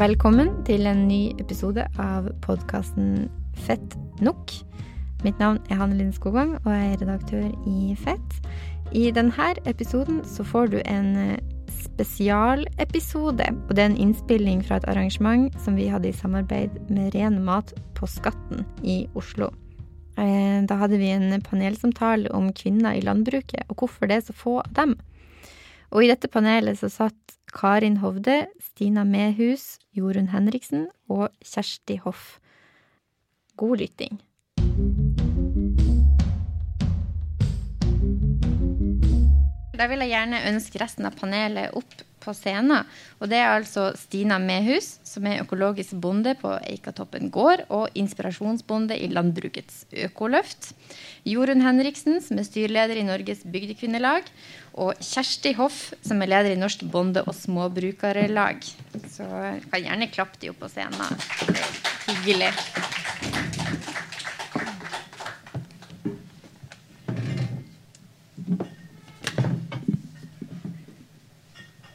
Velkommen til en ny episode av podkasten Fett nok. Mitt navn er Hanne Linn Skogvang, og jeg er redaktør i Fett. I denne episoden så får du en eh, spesialepisode, og det er en innspilling fra et arrangement som vi hadde i samarbeid med Ren Mat på Skatten i Oslo. Eh, da hadde vi en panelsamtale om kvinner i landbruket, og hvorfor det er så få av dem. Og i dette panelet så satt Karin Hovde, Stina Mehus, Jorunn Henriksen og Kjersti Hoff. God lytting. Da vil jeg gjerne ønske resten av panelet opp scenen. Og det er altså Stina Mehus, som er økologisk bonde på Eikatoppen gård og inspirasjonsbonde i Landbrukets økoløft. Jorunn Henriksen, som er styreleder i Norges bygdekvinnelag. Og Kjersti Hoff, som er leder i Norsk bonde- og småbrukarlag. Så jeg kan gjerne klappe de opp på scenen. Hyggelig.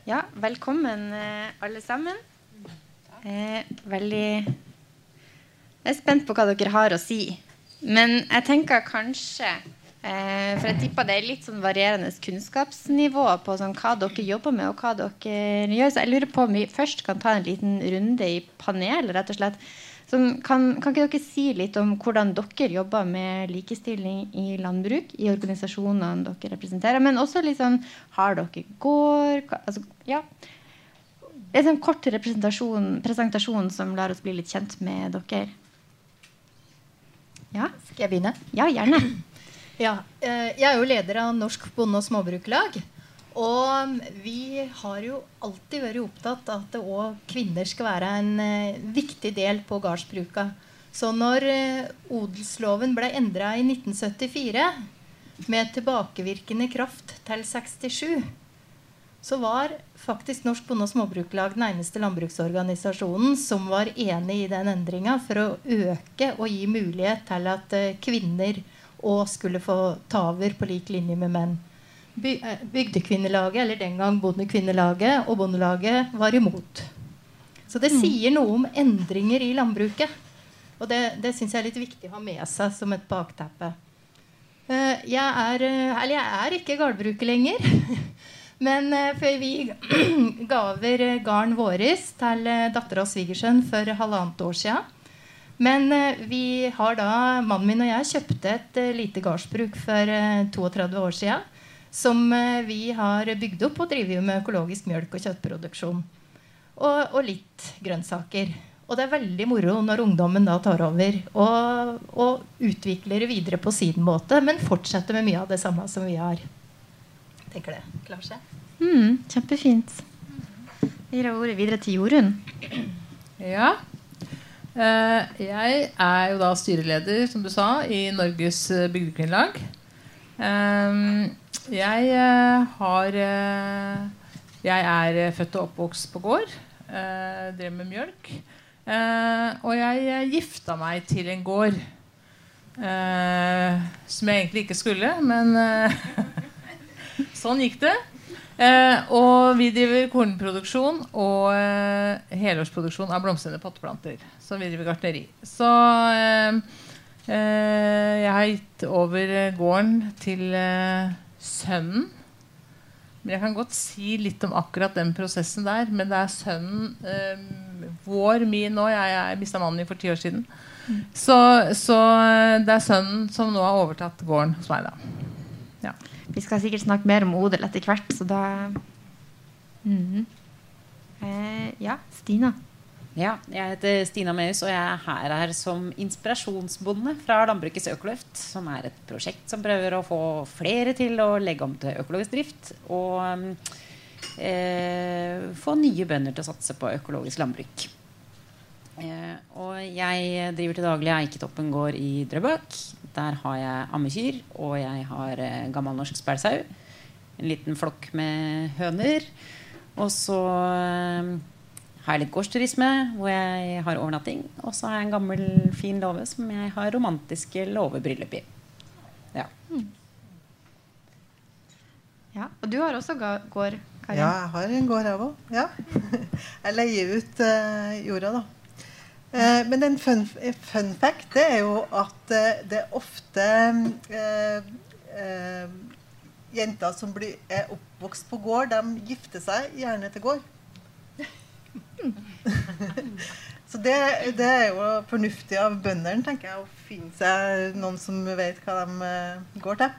Ja, velkommen eh, alle sammen. Eh, veldig Jeg er spent på hva dere har å si. Men jeg tenker kanskje eh, For jeg tipper det er litt sånn varierende kunnskapsnivå på sånn hva dere jobber med, og hva dere gjør. Så jeg lurer på om vi først kan ta en liten runde i panel, rett og slett. Sånn, kan, kan, ikke dere si litt om hvordan dere jobber med likestilling i landbruk? I organisasjonene dere representerer. Men også liksom, Har dere gård? Altså, ja. En sånn kort presentasjon som lar oss bli litt kjent med dere. Ja? Skal jeg begynne? Ja, gjerne. Ja, jeg er jo leder av Norsk bonde- og småbrukerlag. Og vi har jo alltid vært opptatt av at òg kvinner skal være en eh, viktig del på gardsbruka. Så når eh, odelsloven ble endra i 1974 med tilbakevirkende kraft til 67, så var faktisk Norsk bonde- og småbrukerlag den eneste landbruksorganisasjonen som var enig i den endringa for å øke og gi mulighet til at eh, kvinner òg skulle få ta over på lik linje med menn. Bygdekvinnelaget, eller den gang Bondekvinnelaget og Bondelaget var imot. Så det sier noe om endringer i landbruket. Og det, det syns jeg er litt viktig å ha med seg som et bakteppe. Jeg er, eller jeg er ikke gårdbruker lenger. Men før vi ga over våres vår til dattera og svigersønn for halvannet år siden. Men vi har da, mannen min og jeg kjøpte et lite gårdsbruk for 32 år siden som vi har bygd opp og driver med økologisk mjølk og kjøttproduksjon. Og, og, litt grønnsaker. Og det er veldig moro når ungdommen da tar over og, og, utvikler det videre på sin måte, men fortsetter med mye av det samme som vi har. Tenker det. Klarer seg? Mm, kjempefint. Vi gir ordet videre til Jorunn. Ja. Jeg er jo da styreleder, som du sa, i Norges bygdekvinnelag. Jeg uh, har uh, Jeg er født og oppvokst på gård. Drev med mjølk. og jeg gifta meg til en gård. som jeg egentlig ikke skulle, men sånn gikk det. og vi driver kornproduksjon og helårsproduksjon av blomstrende potteplanter. Så vi driver gartneri. Så jeg har gitt over gården til sønnen. Men jeg kan godt si litt om akkurat den prosessen der. Men det er sønnen eh, vår, min nå. Jeg, jeg mista mannen min for ti år siden. Mm. Så, så, det er sønnen som nå har overtatt gården hos meg, da. Ja. Vi skal sikkert snakke mer om odel etter hvert, så da mm. eh, Ja, Stina. Ja, jeg heter Stina Meus, og jeg er her, her som inspirasjonsbonde fra Landbrukets økoløft, som er et prosjekt som prøver å få flere til å legge om til økologisk drift. Og eh, få nye bønder til å satse på økologisk landbruk. Eh, og jeg driver til daglig Eiketoppen gård i Drøbak. Der har jeg ammekyr, og jeg har eh, gammel norsk spælsau. En liten flokk med høner. Og så eh, har jeg litt gårdsturisme, hvor jeg har overnatting. Og så har jeg en gammel, fin låve som jeg har romantiske låvebryllup i. Ja. Mm. ja. Og du har også gård. Karin? Ja, jeg har en gård, jeg òg. Ja. Jeg leier ut uh, jorda, da. Eh, men en fun, fun fact det er jo at eh, det er ofte eh, eh, jenter som blir, er oppvokst på gård, de gifter seg gjerne til gård. Så det, det er jo fornuftig av bøndene, tenker jeg, å finne seg noen som vet hva de eh, går til.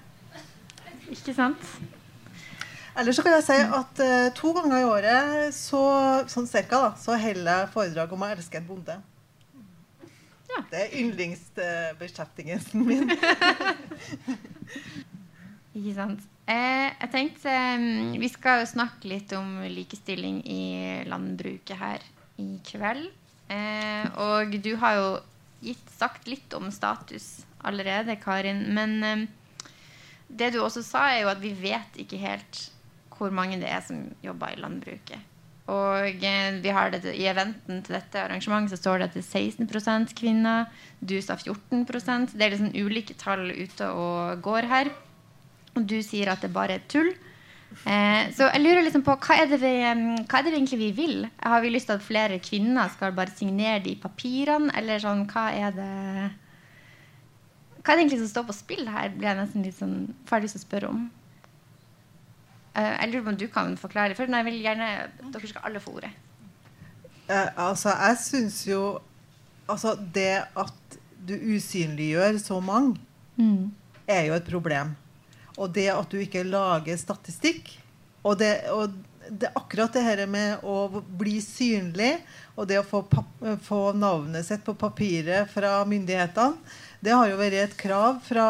Ikke sant? Eller så kan jeg si at uh, to ganger i året, så, sånn cirka, da, så holder jeg foredrag om å elske en bonde. Ja. Det er yndlingsbeskjeftigelsen min. Ikke sant. Eh, jeg tenkte eh, Vi skal snakke litt om likestilling i landbruket her i kveld. Eh, og du har jo gitt, sagt litt om status allerede, Karin. Men eh, det du også sa, er jo at vi vet ikke helt hvor mange det er som jobber i landbruket. Og eh, vi har det, I eventen til dette arrangementet så står det at det er 16% kvinner. Du sa 14% Det er liksom ulike tall ute og går her. Og du sier at det bare er tull. Eh, så jeg lurer liksom på hva er, det vi, mm, hva er det vi egentlig vi vil? Har vi lyst til at flere kvinner skal bare signere de papirene? Eller sånn, hva er det Hva er det egentlig som står på spill her? Blir jeg nesten litt sånn ferdig til å spørre om. Eh, jeg lurer på om du kan forklare. For jeg vil gjerne Dere skal alle få ordet. Eh, altså, jeg syns jo Altså, det at du usynliggjør så mange, er jo et problem. Og det at du ikke lager statistikk. Og det, og det akkurat det her med å bli synlig, og det å få, få navnet sitt på papiret fra myndighetene, det har jo vært et krav fra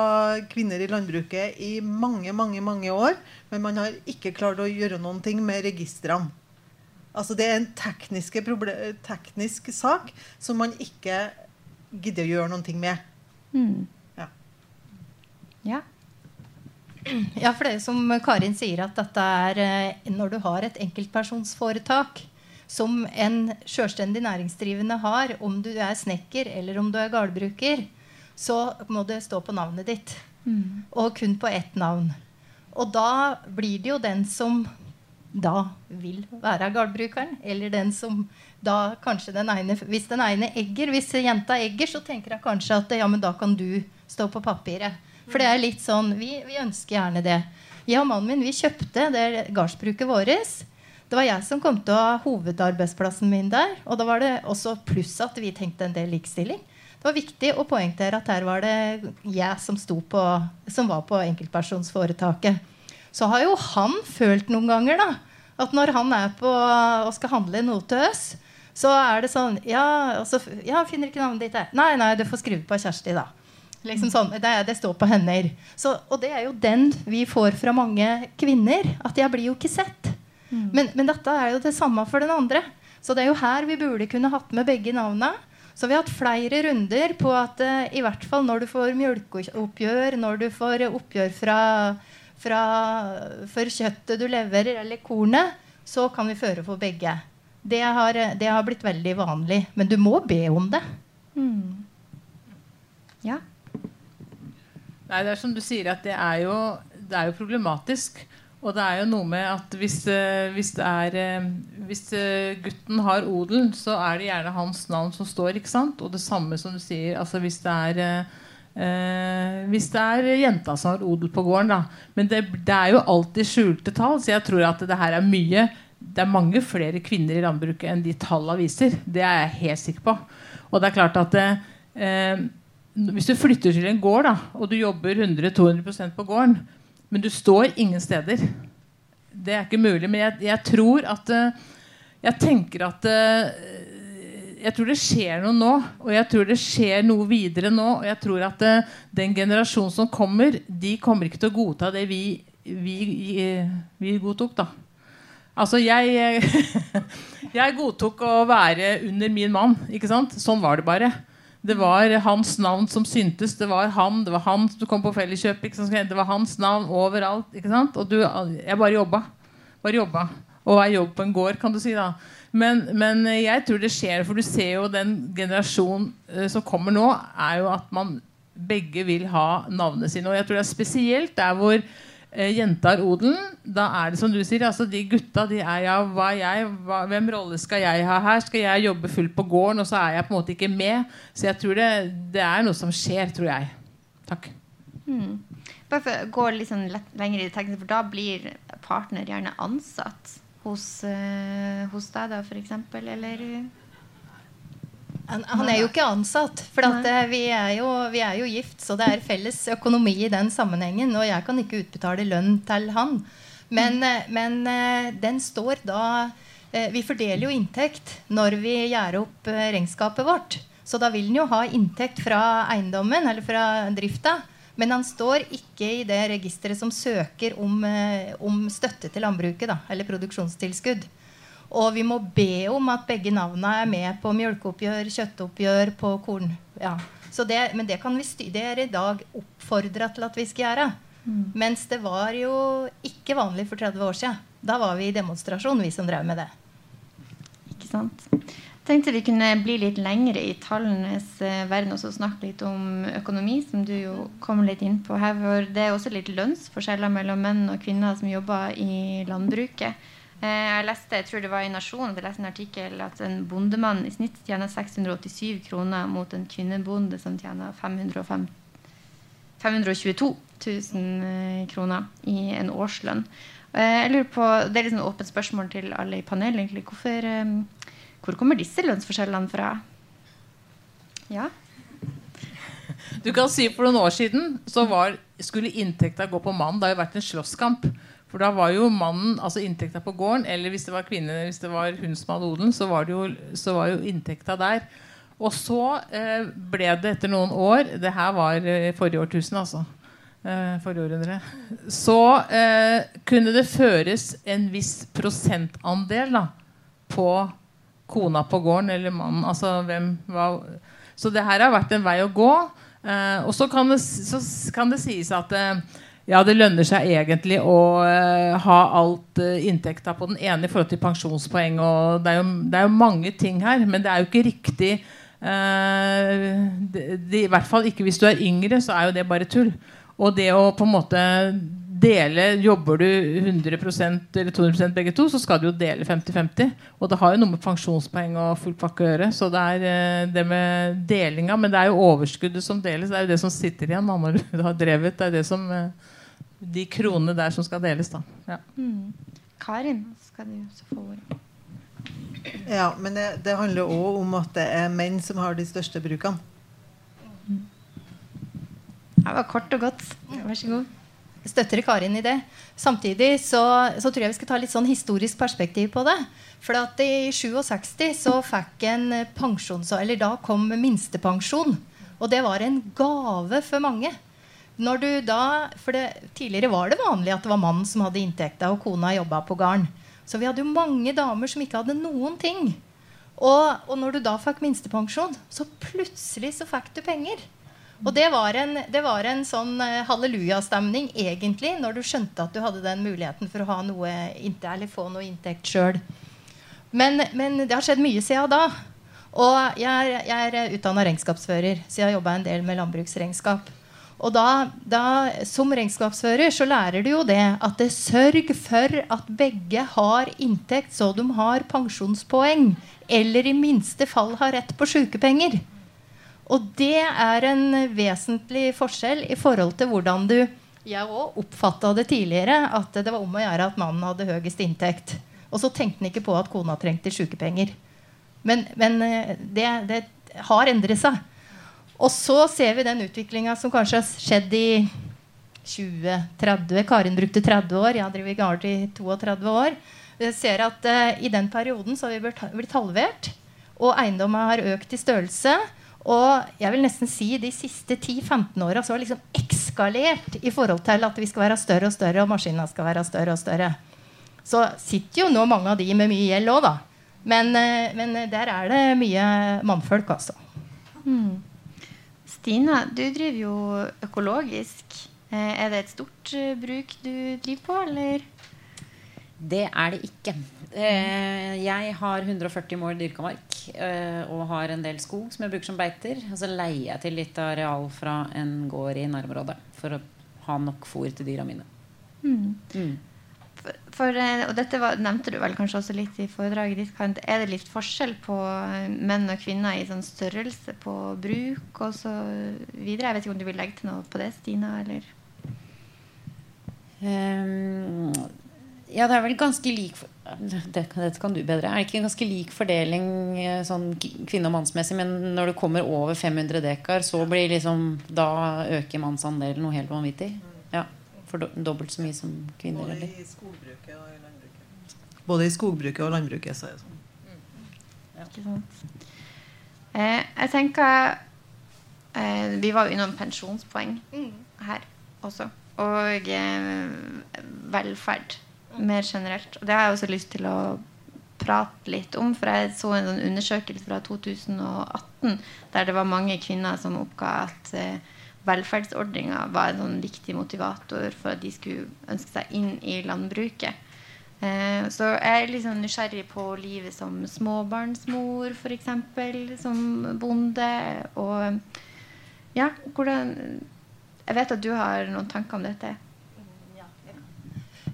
kvinner i landbruket i mange, mange, mange år. Men man har ikke klart å gjøre noen ting med registrene. Altså Det er en teknisk sak som man ikke gidder å gjøre ting med. Mm. Ja. Ja. Ja, for det som Karin sier, at dette er eh, når du har et enkeltpersonsforetak som en selvstendig næringsdrivende har, om du er snekker eller om du er gårdbruker, så må det stå på navnet ditt. Mm. Og kun på ett navn. Og da blir det jo den som da vil være gårdbrukeren, eller den som da kanskje den ene Hvis den ene egger, hvis jenta egger, så tenker hun kanskje at ja, men da kan du stå på papiret. For det er litt sånn Vi, vi ønsker gjerne det. Jeg og mannen min vi kjøpte det gardsbruket vårt. Det var jeg som kom til å ha hovedarbeidsplassen min der. Og da var det også pluss at vi tenkte en del likestilling. Det var viktig å poengtere at her var det jeg som, på, som var på enkeltpersonsforetaket. Så har jo han følt noen ganger da, at når han er på og skal handle noe til oss, så er det sånn Ja, altså, ja finner ikke navnet ditt her. Nei, nei, du får skrive på Kjersti, da. Liksom sånn, det, det, står på hender. Så, og det er jo den vi får fra mange kvinner. At jeg blir jo ikke sett. Mm. Men, men, dette er jo det samme for den andre. Så det er jo her vi burde kunne hatt med begge navna. Så vi har hatt flere runder på at uh, i hvert fall når du får mjølkeoppgjør, når du får oppgjør fra, fra, for kjøttet du leverer, eller kornet, så kan vi føre for begge. Det har, det har blitt veldig vanlig. Men du må be om det. Mm. Ja. Nei, det er som du sier, at det er jo, det er jo problematisk. Og det er jo noe med at hvis, hvis, er, hvis, gutten har odel, så er det gjerne hans navn som står. ikke sant? Og det samme som du sier, altså hvis det er eh, hvis det er jenta som har odel på gården. da. Men det, det, er jo alltid skjulte tall, så jeg tror at det her er mye Det er mange flere kvinner i landbruket enn de tallene viser. Det er jeg helt sikker på. Og det er klart at eh, hvis du flytter til en gård da, og du jobber 100-200% på gården, men du står ingen steder Det er ikke mulig. Men jeg, jeg tror at Jeg tenker at Jeg tror det skjer noe nå. Og jeg tror det skjer noe videre nå. Og jeg tror at den generasjonen som kommer, de kommer ikke til å godta det vi, vi, vi godtok. da Altså, jeg Jeg godtok å være under min mann. ikke sant? Sånn var det bare. Det var hans navn som syntes. Det var han det var han som kom på Felleskjøp. Det var hans navn overalt. Og du, jeg bare jobba. Bare jobba. Og er jobb på en gård, kan du si. da men, men, jeg tror det skjer, for du ser jo den generasjonen uh, som kommer nå, er jo at man begge vil ha navnet sine. Og jeg tror det er spesielt der hvor eh, jenta har odelen, da er det som du sier. altså De gutta de er ja, hva jeg, hva, hvem rolle skal jeg ha her? Skal jeg jobbe fullt på gården, og så er jeg på en måte ikke med? Så jeg tror det, det er noe som skjer, tror jeg. Takk. Mm. Bare for å gå litt sånn lett, lenger i teksten, for da blir partner gjerne ansatt hos, uh, hos deg, da, f.eks., eller? Han, han, er jo ikke ansatt. For at, uh, vi, er jo, vi, er jo, gift, så det er felles økonomi i den sammenhengen. Og jeg kan ikke utbetale lønn til han. Men, uh, men den står da Vi fordeler jo inntekt når vi gjør opp regnskapet vårt. Så da vil han jo ha inntekt fra eiendommen eller fra drifta. Men han står ikke i det registeret som søker om, eh, om støtte til landbruket. Da, eller produksjonstilskudd. Og vi må be om at begge navnene er med på mjølkeoppgjør, kjøttoppgjør, på korn. Ja. Det, men det, kan vi studere det er i dag oppfordra til at vi skal gjøre. Mm. Mens det var jo ikke vanlig for 30 år siden. Da var vi i demonstrasjon, vi som drev med det. Ikke sant tenkte vi kunne bli litt lengre i tallenes eh, verden og snakke litt om økonomi, som du jo kom litt inn på her. For det er også litt lønnsforskjeller mellom menn og kvinner som jobber i landbruket. Eh, jeg leste jeg tror det var i Nasjonen, jeg leste en artikkel at en bondemann i snitt tjener 687 kroner mot en kvinnebonde som tjener 505, 522 000 kroner i en årslønn. Eh, jeg lurer på, Det er liksom et åpent spørsmål til alle i panelet. egentlig. Hvorfor hvor kommer disse lønnsforskjellene fra? Ja. Du kan si For noen år siden så var, skulle inntekta gå på mannen. Det har jo vært en slåsskamp. For da var jo mannen, altså inntekta på gården, eller hvis det var kvinne, hvis det var hun som hadde odelen, så var, jo, så var jo inntekta der. Og så eh, ble det etter noen år Det her var eh, forrige årtusen, altså. Eh, forrige århundre. Så eh, kunne det føres en viss prosentandel da, på kona på gården eller mannen. Altså, hvem, var så det her har vært en vei å gå. Eh, og så kan, det, så kan, det, sies at eh, ja, det lønner seg egentlig å uh, ha alt uh, inntekta på den ene i forhold til pensjonspoeng. og det er, jo, det er jo mange ting her, men det er jo ikke riktig. Uh, det, det, I hvert fall ikke hvis du er yngre, så er jo det bare tull. Og det å på en måte dele Jobber du 100% eller 200% begge to, så skal du jo dele 50-50. Og det har jo noe med pensjonspoeng og full pakke å gjøre. Så det er det med delinga. Men det er jo overskuddet som deles. Det er jo det som sitter igjen når du har drevet. Det er det som de kronene der som skal deles, da. Ja. Mm. Karin, skal du også få ordet. Ja, men det, det handler òg om at det er menn som har de største brukene. Det var kort og godt. Vær så god Jeg støtter Karin i det. Samtidig så, så, tror jeg vi skal ta litt sånn historisk perspektiv på det. For at i 67 så fikk en pensjon, eller da kom minstepensjon. Og det var en gave for mange. Når du da, for det, Tidligere var det vanlig at det var mannen som hadde inntekta, og kona jobba på gården. Så vi hadde jo mange damer som ikke hadde noen ting. Og, og når du da fikk minstepensjon, så plutselig så fikk du penger. Og det var en, det var en sånn uh, hallelujastemning egentlig, når du skjønte at du hadde den muligheten for å noe få noe inntekt sjøl. Men, men, det har skjedd mye siden da. Og jeg er, jeg er utdanna regnskapsfører, så jeg har jobba en del med landbruksregnskap. Og da, da, Som regnskapsfører så lærer du jo det at det sørg for at begge har inntekt, så de har pensjonspoeng. Eller i minste fall har rett på sykepenger. Og det er en vesentlig forskjell i forhold til hvordan du Jeg òg oppfatta det tidligere at det var om å gjøre at mannen hadde høyest inntekt. Og så tenkte han ikke på at kona trengte sykepenger. Men, men eh, det, det, har endret seg. Og så ser vi den utviklinga som kanskje har skjedd i 2030. Karin brukte 30 år. Jeg har drevet gard i 32 år. Vi ser at uh, I den perioden så har vi blitt, halvert. Og eiendommen har økt i størrelse. Og jeg vil nesten si de siste 10-15 åra har liksom ekskalert i forhold til at vi skal være større og større, og maskinene skal være større og større. Så sitter jo nå mange av de med mye gjeld òg, da. Men, eh, men, der er det mye mannfolk, altså. Mm. Stina, du driver jo økologisk. Eh, er det et stort eh, bruk du driver på, eller? Det er det ikke. Eh, jeg har 140 mål dyrka mark og har en del skog som jeg bruker som beiter. Og så leier jeg til litt areal fra en gård i nærområdet for å ha nok fôr til dyra mine. Mm. For, eh, og dette var, nevnte du vel kanskje også litt i foredraget ditt. Kant. Er det litt forskjell på eh, menn og kvinner i sånn størrelse på bruk videre? Jeg vet ikke om du vil legge til noe på det, Stina? eller? Um, ja, det er vel ganske lik Dette kan du bedre. Er det ikke en ganske lik fordeling eh, sånn kvinne- og mannsmessig? Men når det kommer over 500 dekar, så blir liksom Da øker mannsandelen noe helt vanvittig? Ja. For do, dobbelt så mye som kvinner, Både eller? i skogbruket og i landbruket. Både i skogbruket og landbruket så er det sånn. Ikke sant? Eh, jeg tenker eh, Vi var jo innom pensjonspoeng her også. Og eh, velferd mer generelt. Og det har jeg også lyst til å prate litt om, for jeg så en sånn undersøkelse fra 2018 der det var mange kvinner som oppga at eh, velferdsordninga var en sånn viktig motivator for at de skulle ønske seg inn i landbruket. Eh, så jeg er sånn nysgjerrig på livet som småbarnsmor, f.eks., som bonde. Og ja, hvordan Jeg vet at du har noen tanker om dette.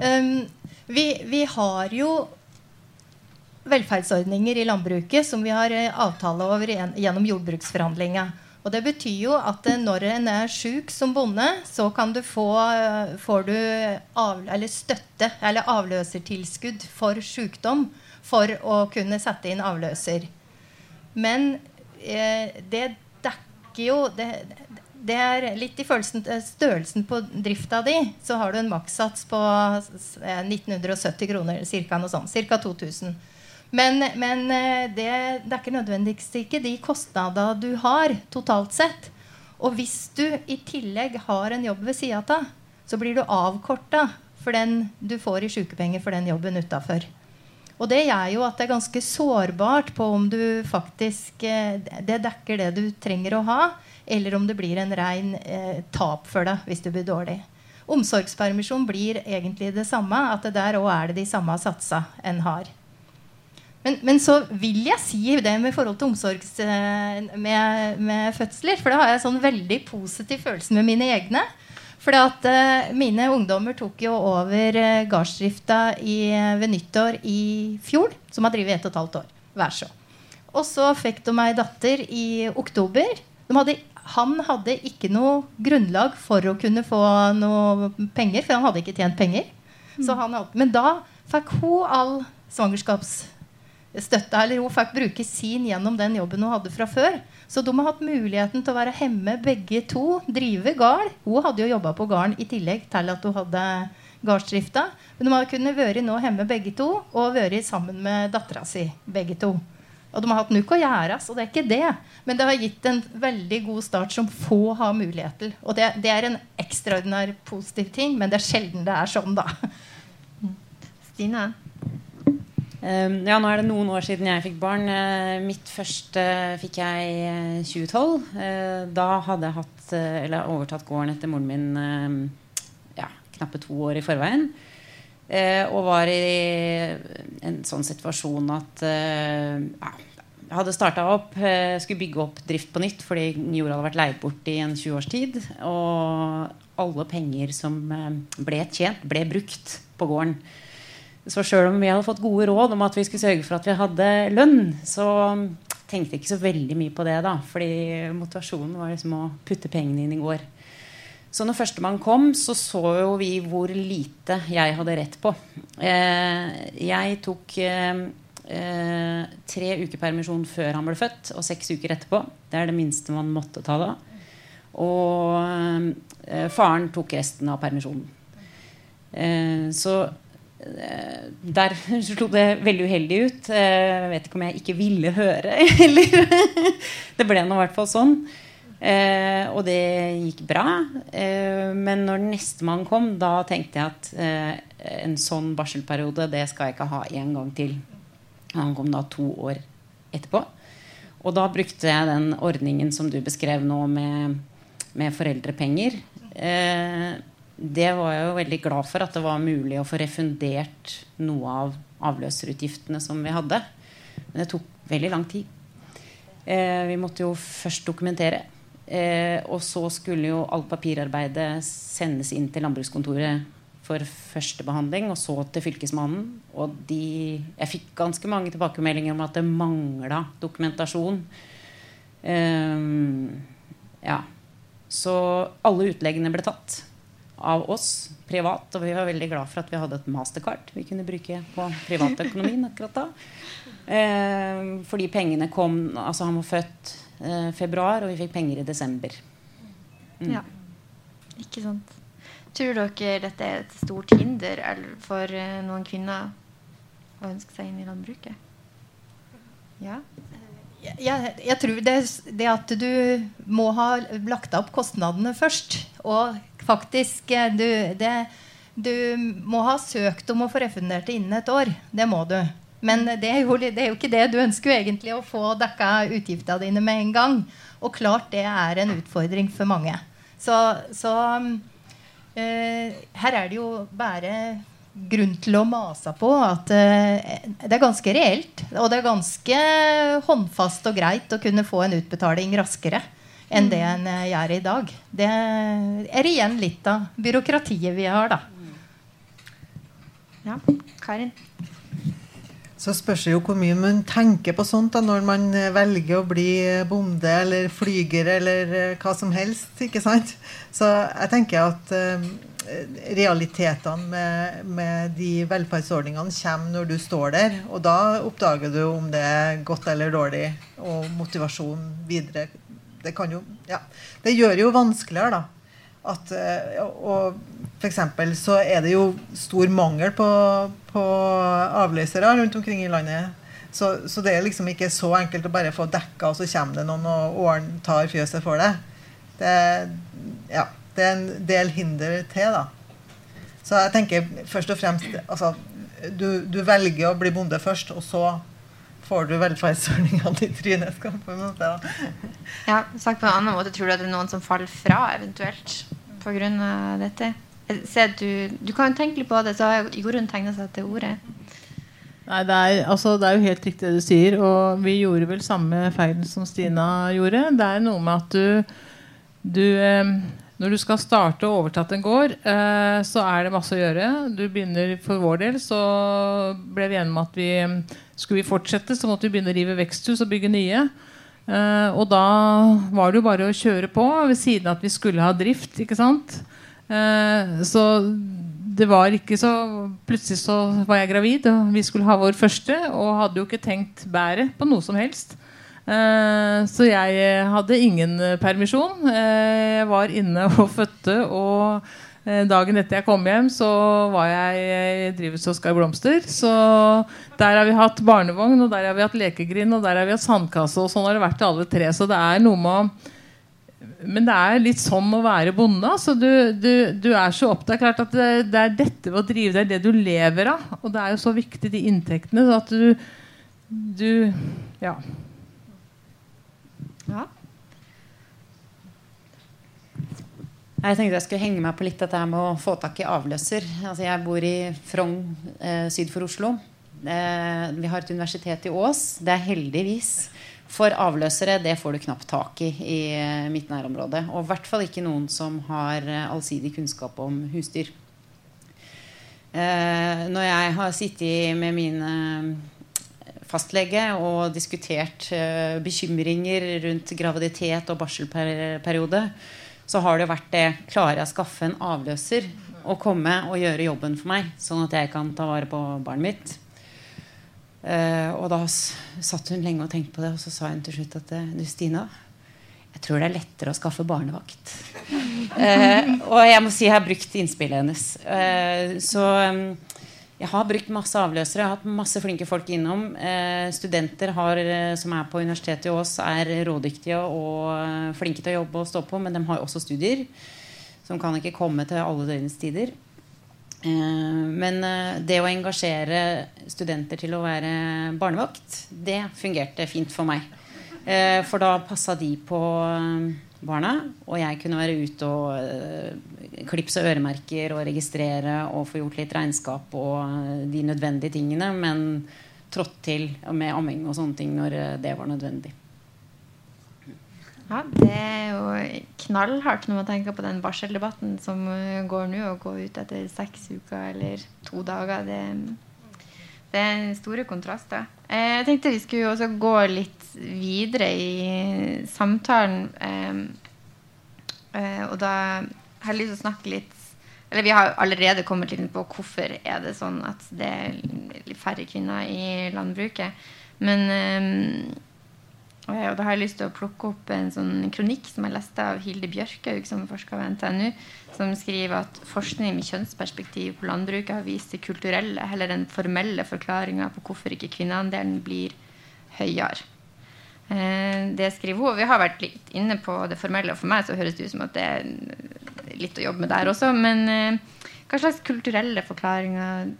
Um, vi, vi har jo velferdsordninger i landbruket som vi har eh, avtale over gjennom jordbruksforhandlinga. Og det betyr jo at eh, når en er sjuk som bonde, så kan du få eh, får du av, eller støtte eller avløsertilskudd for sykdom for å kunne sette inn avløser. Men eh, det dekker jo det, det er litt i følelsen, eh, størrelsen på drifta di. Så har du en makssats på eh, 1970 kroner, ca. noe sånt. Ca. 2000. Men, men det, det dekker nødvendigvis ikke de kostnadene du har totalt sett. Og hvis du i tillegg har en jobb ved sida av, så blir du avkorta for den du får i sykepenger for den jobben utafor. Og det gjør jo at det er ganske sårbart på om du faktisk eh, Det dekker det du trenger å ha, eller om det blir en rein eh, tap for deg hvis du blir dårlig. Omsorgspermisjon blir egentlig det samme. At det der òg er det de samme satsa en har. Men, men så vil jeg si det med forhold til omsorgs eh, med, med fødsler. For da har jeg sånn veldig positiv følelse med mine egne. For at eh, mine ungdommer tok jo over uh, gardsdrifta i, ved nyttår i fjor. Som har drevet ett og et halvt år. Vær så. Og så fikk de ei datter i oktober. De hadde, han hadde ikke noe grunnlag for å kunne få noe penger, for han hadde ikke tjent penger. Så han men da fikk hun all svangerskapsstøtte. Eller hun fikk bruke sin gjennom den jobben hun hadde fra før. Så de har hatt muligheten til å være hjemme begge to. Drive gard. Hun hadde jo jobba på gården i tillegg til at hun hadde gardsdrifta. Men de har kunnet være nå hjemme begge to og vært sammen med dattera si begge to. Og de har hatt nok å gjøre, så det er ikke det. Men det har gitt en veldig god start som få har mulighet til. Og det, det er en ekstraordinær positiv ting, men det er sjelden det er sånn, da. Stine? Um, ja, nå er det noen år siden jeg fikk barn. Uh, mitt første fikk jeg i uh, 2012. Uh, da hadde jeg hatt, eller overtatt gården etter moren min ja, knappe to år i forveien. Og var i en sånn situasjon at ja, jeg hadde starta opp, skulle bygge opp drift på nytt fordi jorda hadde vært leid bort i en 20 års tid. Og alle penger som ble tjent, ble brukt på gården. Så sjøl om vi hadde fått gode råd om at vi skulle sørge for at vi hadde lønn, så tenkte jeg ikke så veldig mye på det. da Fordi motivasjonen var liksom å putte pengene inn i går. Så når førstemann kom, så så jo vi hvor lite jeg hadde rett på. Eh, jeg tok eh, eh, tre uker permisjon før han ble født, og seks uker etterpå. Det er det minste man måtte ta da. Og faren tok resten av permisjonen. Så der slo det veldig uheldig ut. Eh, Jeg vet ikke om jeg ikke ville høre, heller. Det ble nå i hvert fall sånn. Eh, og det gikk bra. Eh, men når nestemann kom, da tenkte jeg at eh, en sånn barselperiode det skal jeg ikke ha en gang til. Han kom da to år etterpå. Og da brukte jeg den ordningen som du beskrev nå, med, med foreldrepenger. Eh, det var jeg jo veldig glad for at det var mulig å få refundert noe av avløserutgiftene som vi hadde. Men det tok veldig lang tid. Eh, vi måtte jo først dokumentere. Eh, og så skulle jo alt papirarbeidet sendes inn til landbrukskontoret for første behandling, og så til Fylkesmannen. Og de, jeg fikk ganske mange tilbakemeldinger om at det mangla dokumentasjon. Um, ja. Så alle utleggene ble tatt av oss privat, og vi var veldig glad for at vi hadde et mastercard vi kunne bruke på privatøkonomien akkurat da. Eh, fordi pengene kom Altså, han var født eh, februar, og vi fikk penger i desember. Mm. Ja. Ikke sant. Tror dere dette er et stort hinder for eh, noen kvinner å ønske seg inn i landbruket? Ja? Jeg, jeg tror det, det, at du må ha lagt opp kostnadene først, og faktisk eh, du, det, du må ha søkt om å få refundert det innen et år. Det må du. Men det er, jo, det er jo ikke det. Du ønsker jo egentlig å få dekka utgiftene dine med en gang. Og klart det er en utfordring for mange. Så, så Uh, her er det jo bare grunn til å mase på at uh, det er ganske reelt. Og det er ganske håndfast og greit å kunne få en utbetaling raskere enn det en eh, gjør i dag. Det er igjen litt av byråkratiet vi har, da. Ja, Karin? Så spørs det jo hvor mye man tenker på sånt da, når man eh, velger å bli bonde eller flyger eller eh, hva som helst. ikke sant? Så jeg tenker at uh, realitetene med, med, de velferdsordningene kommer når du står der. Og da oppdager du om det er godt eller dårlig, og motivasjon videre. Det jo Ja. Det gjør jo vanskeligere, da at eh, Og f.eks. så er det jo stor mangel på, på avløsere rundt omkring i landet. Så, så, det er liksom ikke så enkelt å bare få dekka, og så kommer det noen og ordn, tar fjøset for det. Det, ja, det er en del hinder til, da. Så jeg tenker først og fremst altså, du, du velger å bli bonde først, og så får du velferdsordningene i trynet. på en måte. Ja, sagt på en annen måte, Tror du at det er noen som faller fra eventuelt pga. dette? Du, du, kan jo tenke litt på det, så har Jorunn tegna seg til ordet. Nei, det er, altså, det er, jo helt riktig det du sier. Og vi gjorde vel samme feilen som Stina gjorde. Det er noe med at du, du eh, Når du skal starte og overtatt en gård, eh, så er det masse å gjøre. Du begynner For vår del så ble vi enige om at vi skulle vi fortsette, så måtte vi begynne å rive veksthus og bygge nye. Uh, og da var det jo bare å kjøre på ved siden av at vi skulle ha drift. ikke sant? Uh, så det var ikke så Plutselig så var jeg gravid, og vi skulle ha vår første. Og hadde jo ikke tenkt bæret på noe som helst. Uh, så jeg hadde ingen permisjon. jeg var inne og fødte. Og Eh, dagen etter jeg kom hjem, så var jeg i drivhuset hos skar blomster. Så der har vi hatt barnevogn, og der har vi hatt lekegrind, og der har vi hatt sandkasse. Og sånn har det vært til alle tre. Så det er noe med å men det er litt sånn å være bonde. Altså du, du, du, er så opptatt klart at det, det, er dette ved å drive, det er det du lever av. Og det er jo så viktig, de inntektene. At du, du Ja. Ja. Jeg tenkte jeg skulle henge meg på litt dette med å få tak i avløser. Altså jeg bor i Frogn eh, syd for Oslo. Eh, vi har et universitet i Ås. Det er heldigvis. For avløsere det får du knapt tak i i eh, mitt nærområde. Og i hvert fall ikke noen som har eh, allsidig kunnskap om husdyr. Eh, når jeg har sittet med min eh, fastlege og diskutert bekymringer rundt graviditet og barselperiode, så har det vært det Klarer jeg å skaffe en avløser og komme og gjøre jobben for meg, sånn at jeg kan ta vare på barnet mitt? Uh, og da satt hun lenge og tenkte på det, og så sa hun til slutt at eh, du, Stina, jeg tror det er lettere å skaffe barnevakt. Og jeg må si jeg har brukt innspillet hennes. Så jeg har brukt masse avløsere. Jeg har hatt masse flinke folk innom. Eh, studenter har, eh, som er på Universitetet i Ås, er rådyktige og eh, flinke til å jobbe og stå på, men de har også studier. Som kan ikke komme til alle døgnets tider. Eh, men eh, det å engasjere studenter til å være barnevakt, det fungerte fint for meg. Eh, for da passa de på barna. Og jeg kunne være ute og uh, klipse øremerker og registrere og få gjort litt regnskap og uh, de nødvendige tingene. Men trådt til med amming og sånne ting når uh, det var nødvendig. Ja, det er jo knallhardt når man tenker på den barseldebatten som eh, går nå, å gå ut etter seks uker eller to dager. Det, det er store kontraster. Eh, jeg tenkte vi skulle også gå litt videre i samtalen. Eh, og da har jeg lyst til å snakke litt Eller vi har allerede kommet litt på hvorfor er det sånn at det er litt færre kvinner i landbruket. Men og da har jeg lyst til å plukke opp en sånn kronikk som jeg leste av Hilde Bjørkhaug, som forsker ved NTNU, som skriver at forskning med kjønnsperspektiv på landbruket har vist det kulturelle heller enn formelle forklaringer på hvorfor ikke kvinneandelen blir høyere. Eh, det skriver hun. Og Vi har vært litt inne på det formelle, og for meg så høres det ut som at det er litt å jobbe med der også. Men eh, hva slags kulturelle forklaringer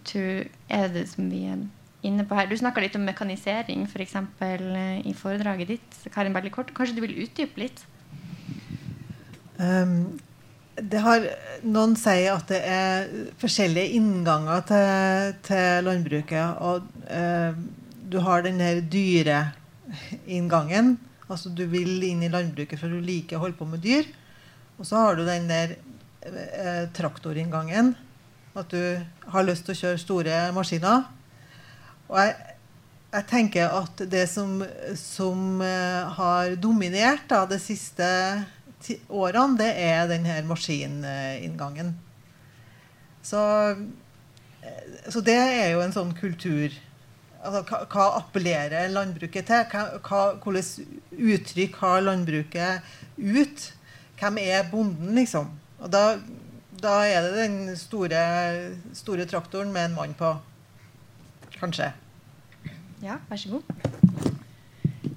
er det som vi er inne på her. Du snakka litt om mekanisering for eksempel, eh, i foredraget ditt. Karin, veldig kort. Kanskje du vil utdype litt? Um, har, noen sier at det er forskjellige innganger til, til landbruket. Og uh, du har den der dyreinngangen. Altså du vil inn i landbruket for du liker å holde på med dyr. Og så har du den der eh, traktorinngangen. At du har lyst til å kjøre store maskiner. Og jeg, jeg tenker at det som, som uh, har dominert da, de siste årene, det er denne maskininngangen. Så, så, det er jo en sånn kultur altså, hva, appellerer landbruket til? Hva, hvilket uttrykk har landbruket ut? Hvem er bonden, liksom? Og da, da er det den store, store traktoren med en mann på. Kanskje. Ja, vær så god.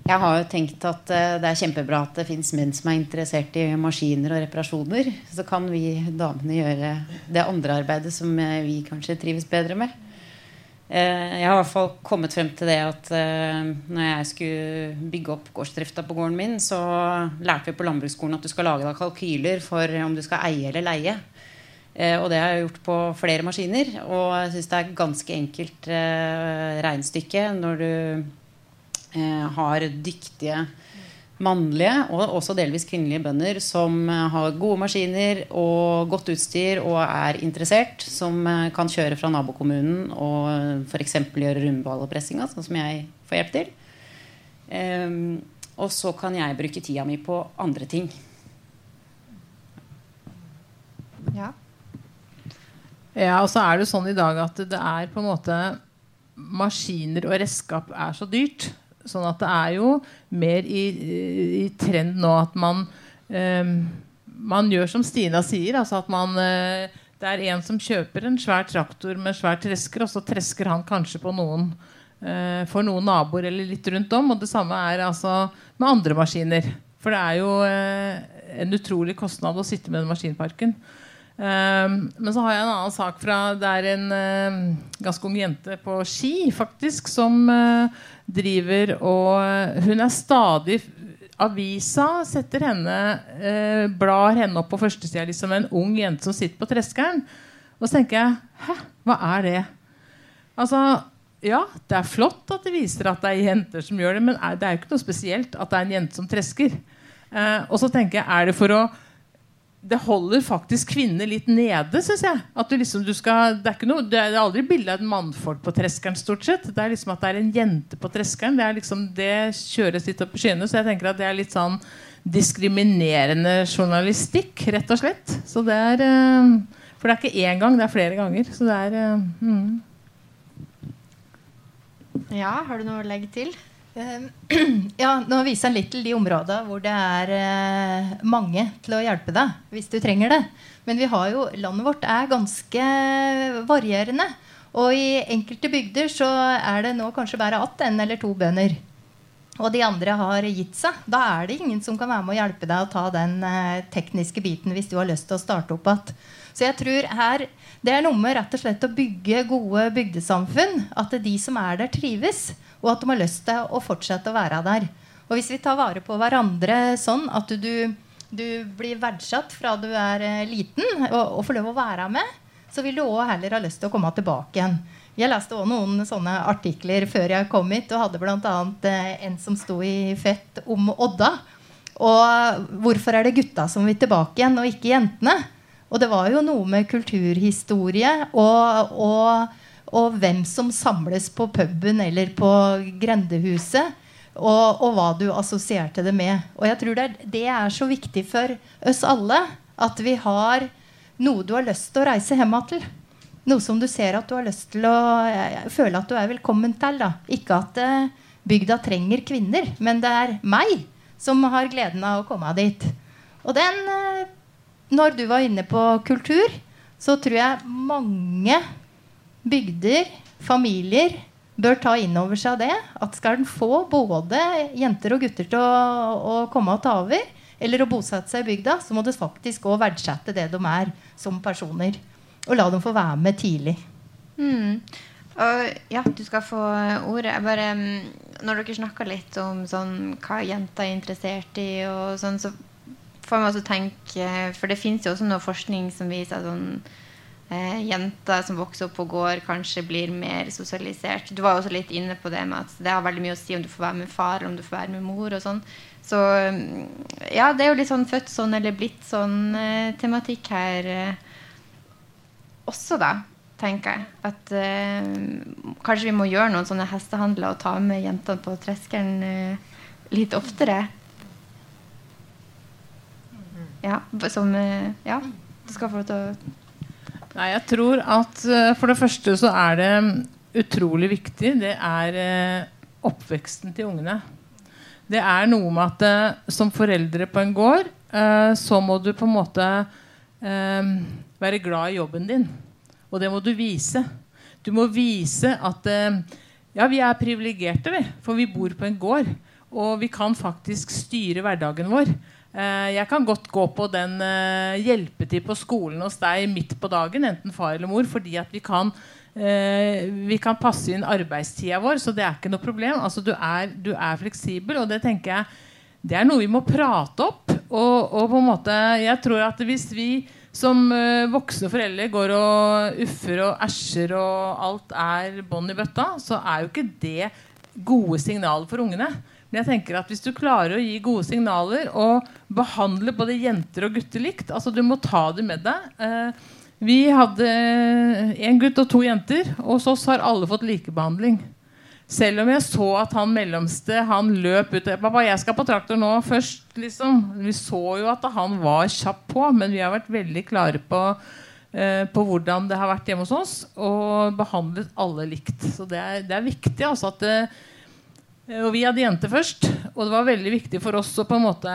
Jeg har jo tenkt at uh, det er kjempebra at det fins menn som er interessert i maskiner og reparasjoner. Så kan vi damene gjøre det andre arbeidet som uh, vi kanskje trives bedre med. Uh, jeg har i hvert fall kommet frem til det at når jeg skulle bygge opp gårdsdrifta på gården min, så lærte vi på landbruksskolen at du skal lage deg kalkyler for om du skal eie eller leie. Eh, og det har jeg gjort på flere maskiner. Og jeg syns det er ganske enkelt eh, regnestykke når du eh, har dyktige mannlige og også delvis kvinnelige bønder som har gode maskiner og godt utstyr og er interessert, som kan kjøre fra nabokommunen og f.eks. gjøre rundballopressinga, sånn som jeg får hjelp til. Um, og så kan jeg bruke tida mi på andre ting. Ja. Ja, og så er det sånn i dag at det er på en måte Maskiner og redskap er så dyrt. Sånn at det er jo mer i, i trend nå at man um, Man gjør som Stina sier. Altså at man uh, Det er en som kjøper en svær traktor med svær tresker, og så tresker han kanskje på noen uh, for noen naboer eller litt rundt om. Og det samme er altså med andre maskiner. For det er jo uh, en utrolig kostnad å sitte med den maskinparken. Um, men så har jeg en annen sak fra Det er en uh, ganske ung jente på Ski faktisk som uh, driver og Hun er stadig Avisa setter henne uh, blar henne opp på førstesida liksom en ung jente som sitter på treskeren. Og så tenker jeg Hæ, hva er det? Altså, ja, det er flott at det viser at det er jenter som gjør det, men det er jo ikke noe spesielt at det er en jente som tresker. Og så tenker jeg, er det for å det holder faktisk kvinner litt nede, syns jeg. At du liksom, du skal, det, er noe, det, er aldri bilde av en mannfolk på treskeren, stort sett. Det er liksom at det er en jente på treskeren. Det, liksom, det kjøres litt opp i skyene. Så jeg tenker at det er litt sånn diskriminerende journalistikk, rett og slett. Så det er eh, For det er ikke én gang, det er flere ganger. Så det er eh, mm. Ja, har du noe å legge til? Ehm, ja, nå viser han litt til de områdene hvor det er eh, mange til å hjelpe deg hvis du trenger det. Men vi har jo, landet vårt er ganske varierende. Og i enkelte bygder så er det nå kanskje bare att en eller to bønder. Og de andre har gitt seg. Da er det ingen som kan være med å hjelpe deg å ta den eh, tekniske biten hvis du har lyst til å starte opp igjen. Så jeg tror her det er noe med rett og slett å bygge gode bygdesamfunn. At de som er der, trives og at de har lyst til å fortsette å være der. Og hvis vi tar vare på hverandre sånn at du, du blir verdsatt fra du er eh, liten og, og, får lov å være med, så vil du òg heller ha lyst til å komme tilbake igjen. Jeg leste også noen sånne artikler før jeg kom hit, og hadde bl.a. Eh, en som sto i Fett om Odda. Og hvorfor er det gutta som vil tilbake igjen, og ikke jentene? Og det var jo noe med kulturhistorie og, og, og hvem som samles på puben eller på grendehuset. Og, og, hva du assosierte det med. Og jeg tror det er, det er, så viktig for oss alle at vi har noe du har lyst til å reise hjem til. Noe som du ser at du har lyst til å føle at du er velkommen til. Da. Ikke at uh, bygda trenger kvinner, men det er meg som har gleden av å komme dit. Og den uh, Når du var inne på kultur, så tror jeg mange bygder, familier, bør ta inn over seg det. At skal en få både jenter og gutter til å, å komme og ta over, eller å bosette seg i bygda, så må du faktisk òg verdsette det de er som personer. Og la dem få være med tidlig. Mm. Og, ja, du skal få ordet. Bare, når dere snakker litt om sånn, hva jenter er interessert i, sånn, så får man også tenke For det fins jo også noe forskning som viser sånn eh, jenter som vokser opp på gård, kanskje blir mer sosialisert. Du var også litt inne på det med at det har veldig mye å si om du får være med far eller om du får være med mor. og sånn. Så ja, det er jo litt sånn født sånn eller blitt sånn eh, tematikk her eh, også, da. Tenker jeg. At eh, kanskje vi må gjøre noen sånne hestehandler og ta med jentene på treskeren eh, litt oftere. Ja, som eh, Ja, du skal få lov til å Nei, jeg tror at uh, for det første så er det utrolig viktig. Det er uh, oppveksten til ungene. Det er noe med at uh, som foreldre på en gård så må du på en måte være glad i jobben din. Og det må du vise. Du må vise at ja, vi er privilegerte, vi. For vi bor på en gård. Og vi kan faktisk styre hverdagen vår. Eh, jeg kan godt gå på den uh, hjelpetid på skolen hos deg midt på dagen, enten far eller mor, fordi at vi kan, uh, vi kan passe inn arbeidstida vår. Så det er ikke noe problem. Altså, du, er, du er fleksibel, og det tenker jeg det er noe vi må prate opp. Og, og på en måte, jeg tror at hvis vi som voksne foreldre går og uffer og æsjer og alt er bånn i bøtta, så er jo ikke det gode signaler for ungene. Men jeg tenker at hvis du klarer å gi gode signaler og behandle både jenter og gutter likt altså Du må ta det med deg. Eh, vi hadde én gutt og to jenter, og hos oss har alle fått likebehandling. Selv om jeg så at han mellomste han løp ut 'Pappa, jeg skal på traktor nå først.' liksom. Vi så jo at han var kjapp på, men vi har vært veldig klare på, eh, på hvordan det har vært hjemme hos oss, og behandlet alle likt. Så det er, det er viktig altså at det, eh, og vi hadde jente først. Og det var veldig viktig for oss å på en måte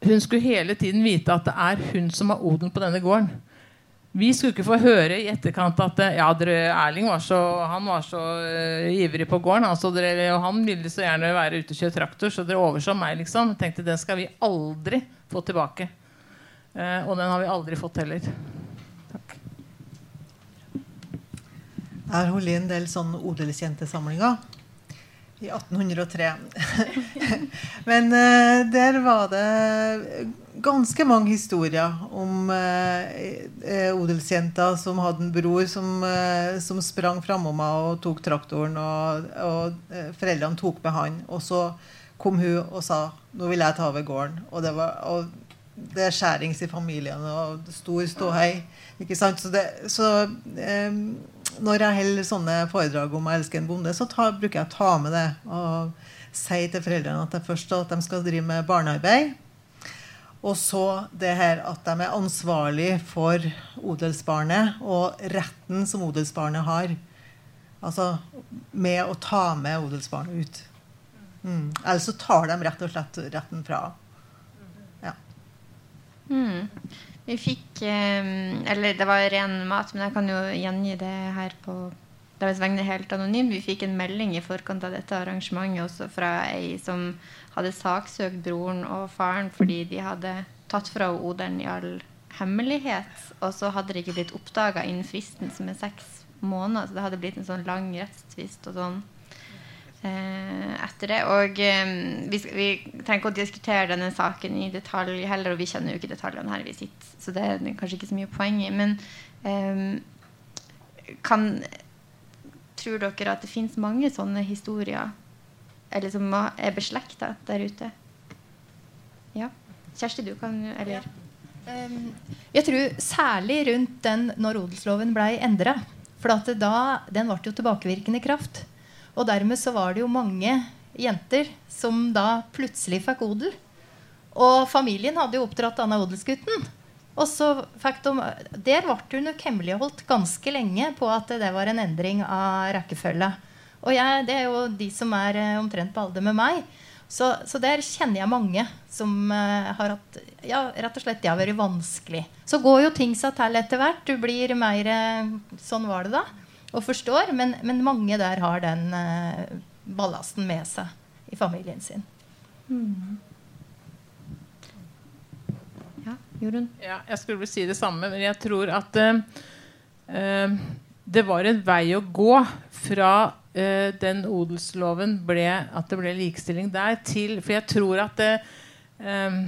Hun skulle hele tiden vite at det er hun som har oden på denne gården. Vi skulle ikke få høre i etterkant at ja, dere, Erling var så, han var så uh, ivrig på gården. Altså, dere, og han ville så gjerne være ute og kjøre traktor, så dere overså meg. liksom. Tenkte Den skal vi aldri få tilbake. Uh, og den har vi aldri fått heller. Takk. Er en del sånn odelsjentesamlinger i 1803. Men uh, der var det ganske mange historier om uh, odelsjenta som hadde en bror som, uh, som sprang framom henne og tok traktoren, og, og foreldrene tok med han. Og så kom hun og sa 'Nå vil jeg ta over gården'. Og det, var, og det er skjærings i familien og stor ståhei. Ikke sant? Så, det, så um, når jeg holder sånne foredrag om å elsker en bonde', så ta, bruker jeg å ta med det og si til foreldrene at, først, at de skal drive med barnearbeid. Og så det her at de er ansvarlig for odelsbarnet og retten som odelsbarnet har. Altså med å ta med odelsbarnet ut. Mm. Ellers så tar de rett og slett retten fra. Ja. Mm. Vi fikk eh, Eller det var ren mat, men jeg kan jo gjengi det her på deres vegne helt anonymt. Vi fikk en melding i forkant av dette arrangementet også fra ei som hadde saksøkt broren og faren fordi de hadde tatt fra odelen i all hemmelighet. Og så hadde det ikke blitt oppdaga innen fristen, som er seks måneder. Så det hadde blitt en sånn lang rettstvist og sånn etter det. Og eh, vi, vi, trenger ikke å diskutere denne saken i detalj heller, og vi kjenner jo ikke detaljene her vi sitter så det er kanskje ikke så mye poeng i. Men um, kan, tror dere at det fins mange sånne historier eller som er beslekta der ute? Ja. Kjersti, du kan Eller? Um, jeg tror særlig rundt den når odelsloven blei endra. For da, den ble jo tilbakevirkende kraft. Og dermed så var det jo mange jenter som da plutselig fikk odel. Og familien hadde jo oppdratt denne odelsgutten. Og så fikk de, Der ble hun nok hemmeligholdt ganske lenge på at det var en endring av rekkefølge. Og jeg, det er jo de som er eh, omtrent på alder med meg. Så, så, der kjenner jeg mange som uh, har hatt ja, rett og slett det har vært vanskelig. Så går jo ting seg til etter hvert. Du blir mer uh, Sånn var det da. Og forstår. Men, men mange der har den eh, ballasten med seg i familien sin. Mm. Ja, Jorunn? Ja, jeg skulle vel si det samme, men jeg tror at det var en vei å gå fra eh, den odelsloven ble At det ble likestilling der, til For jeg tror at det um,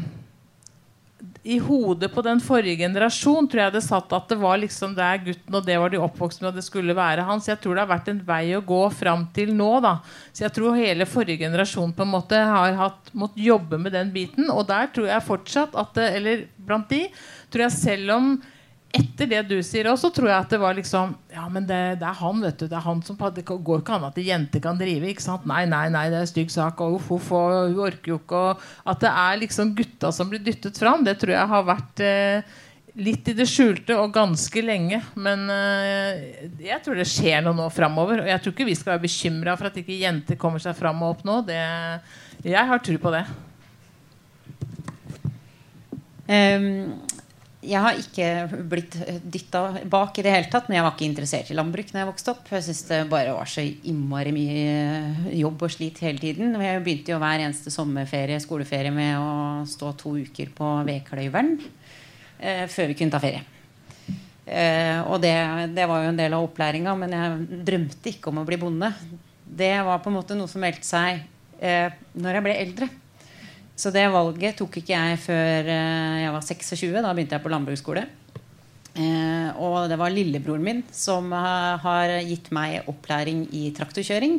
i hodet på den forrige generasjon tror jeg det satt at det var liksom der gutten og det var de oppvokst med, og det skulle være hans. Jeg tror det har vært en vei å gå fram til nå. da. Så jeg tror hele forrige generasjon på en måte har hatt, måttet jobbe med den biten. Og der tror jeg fortsatt at det, Eller blant de tror jeg selv om etter det du sier også, tror jeg at det var liksom Ja, men det, det er han, vet du. Det er han som Det går ikke an at jenter kan drive. ikke sant? Nei, nei, nei, det er en stygg sak. Og uff, uff, hun orker jo ikke. Og at det er liksom gutta som blir dyttet fram, det tror jeg har vært eh, litt i det skjulte og ganske lenge. Men eh, jeg tror det skjer noe nå framover. Og jeg tror ikke vi skal være bekymra for at ikke jenter kommer seg fram og opp nå. Det, jeg har tro på det. Um, jeg har ikke blitt dytta bak i det hele tatt, men jeg var ikke interessert i landbruk når jeg vokste opp. Jeg syntes det bare var så innmari mye jobb og slit hele tiden. Jeg begynte jo hver eneste sommerferie, skoleferie med å stå to uker på vedkløyveren eh, før vi kunne ta ferie. Eh, og det, det, var jo en del av opplæringa, men jeg drømte ikke om å bli bonde. Det var på en måte noe som meldte seg eh, når jeg ble eldre. Så det valget tok ikke jeg før eh, jeg var 26. Da begynte jeg på landbruksskole. Eh, og det var lillebroren min som har gitt meg opplæring i traktorkjøring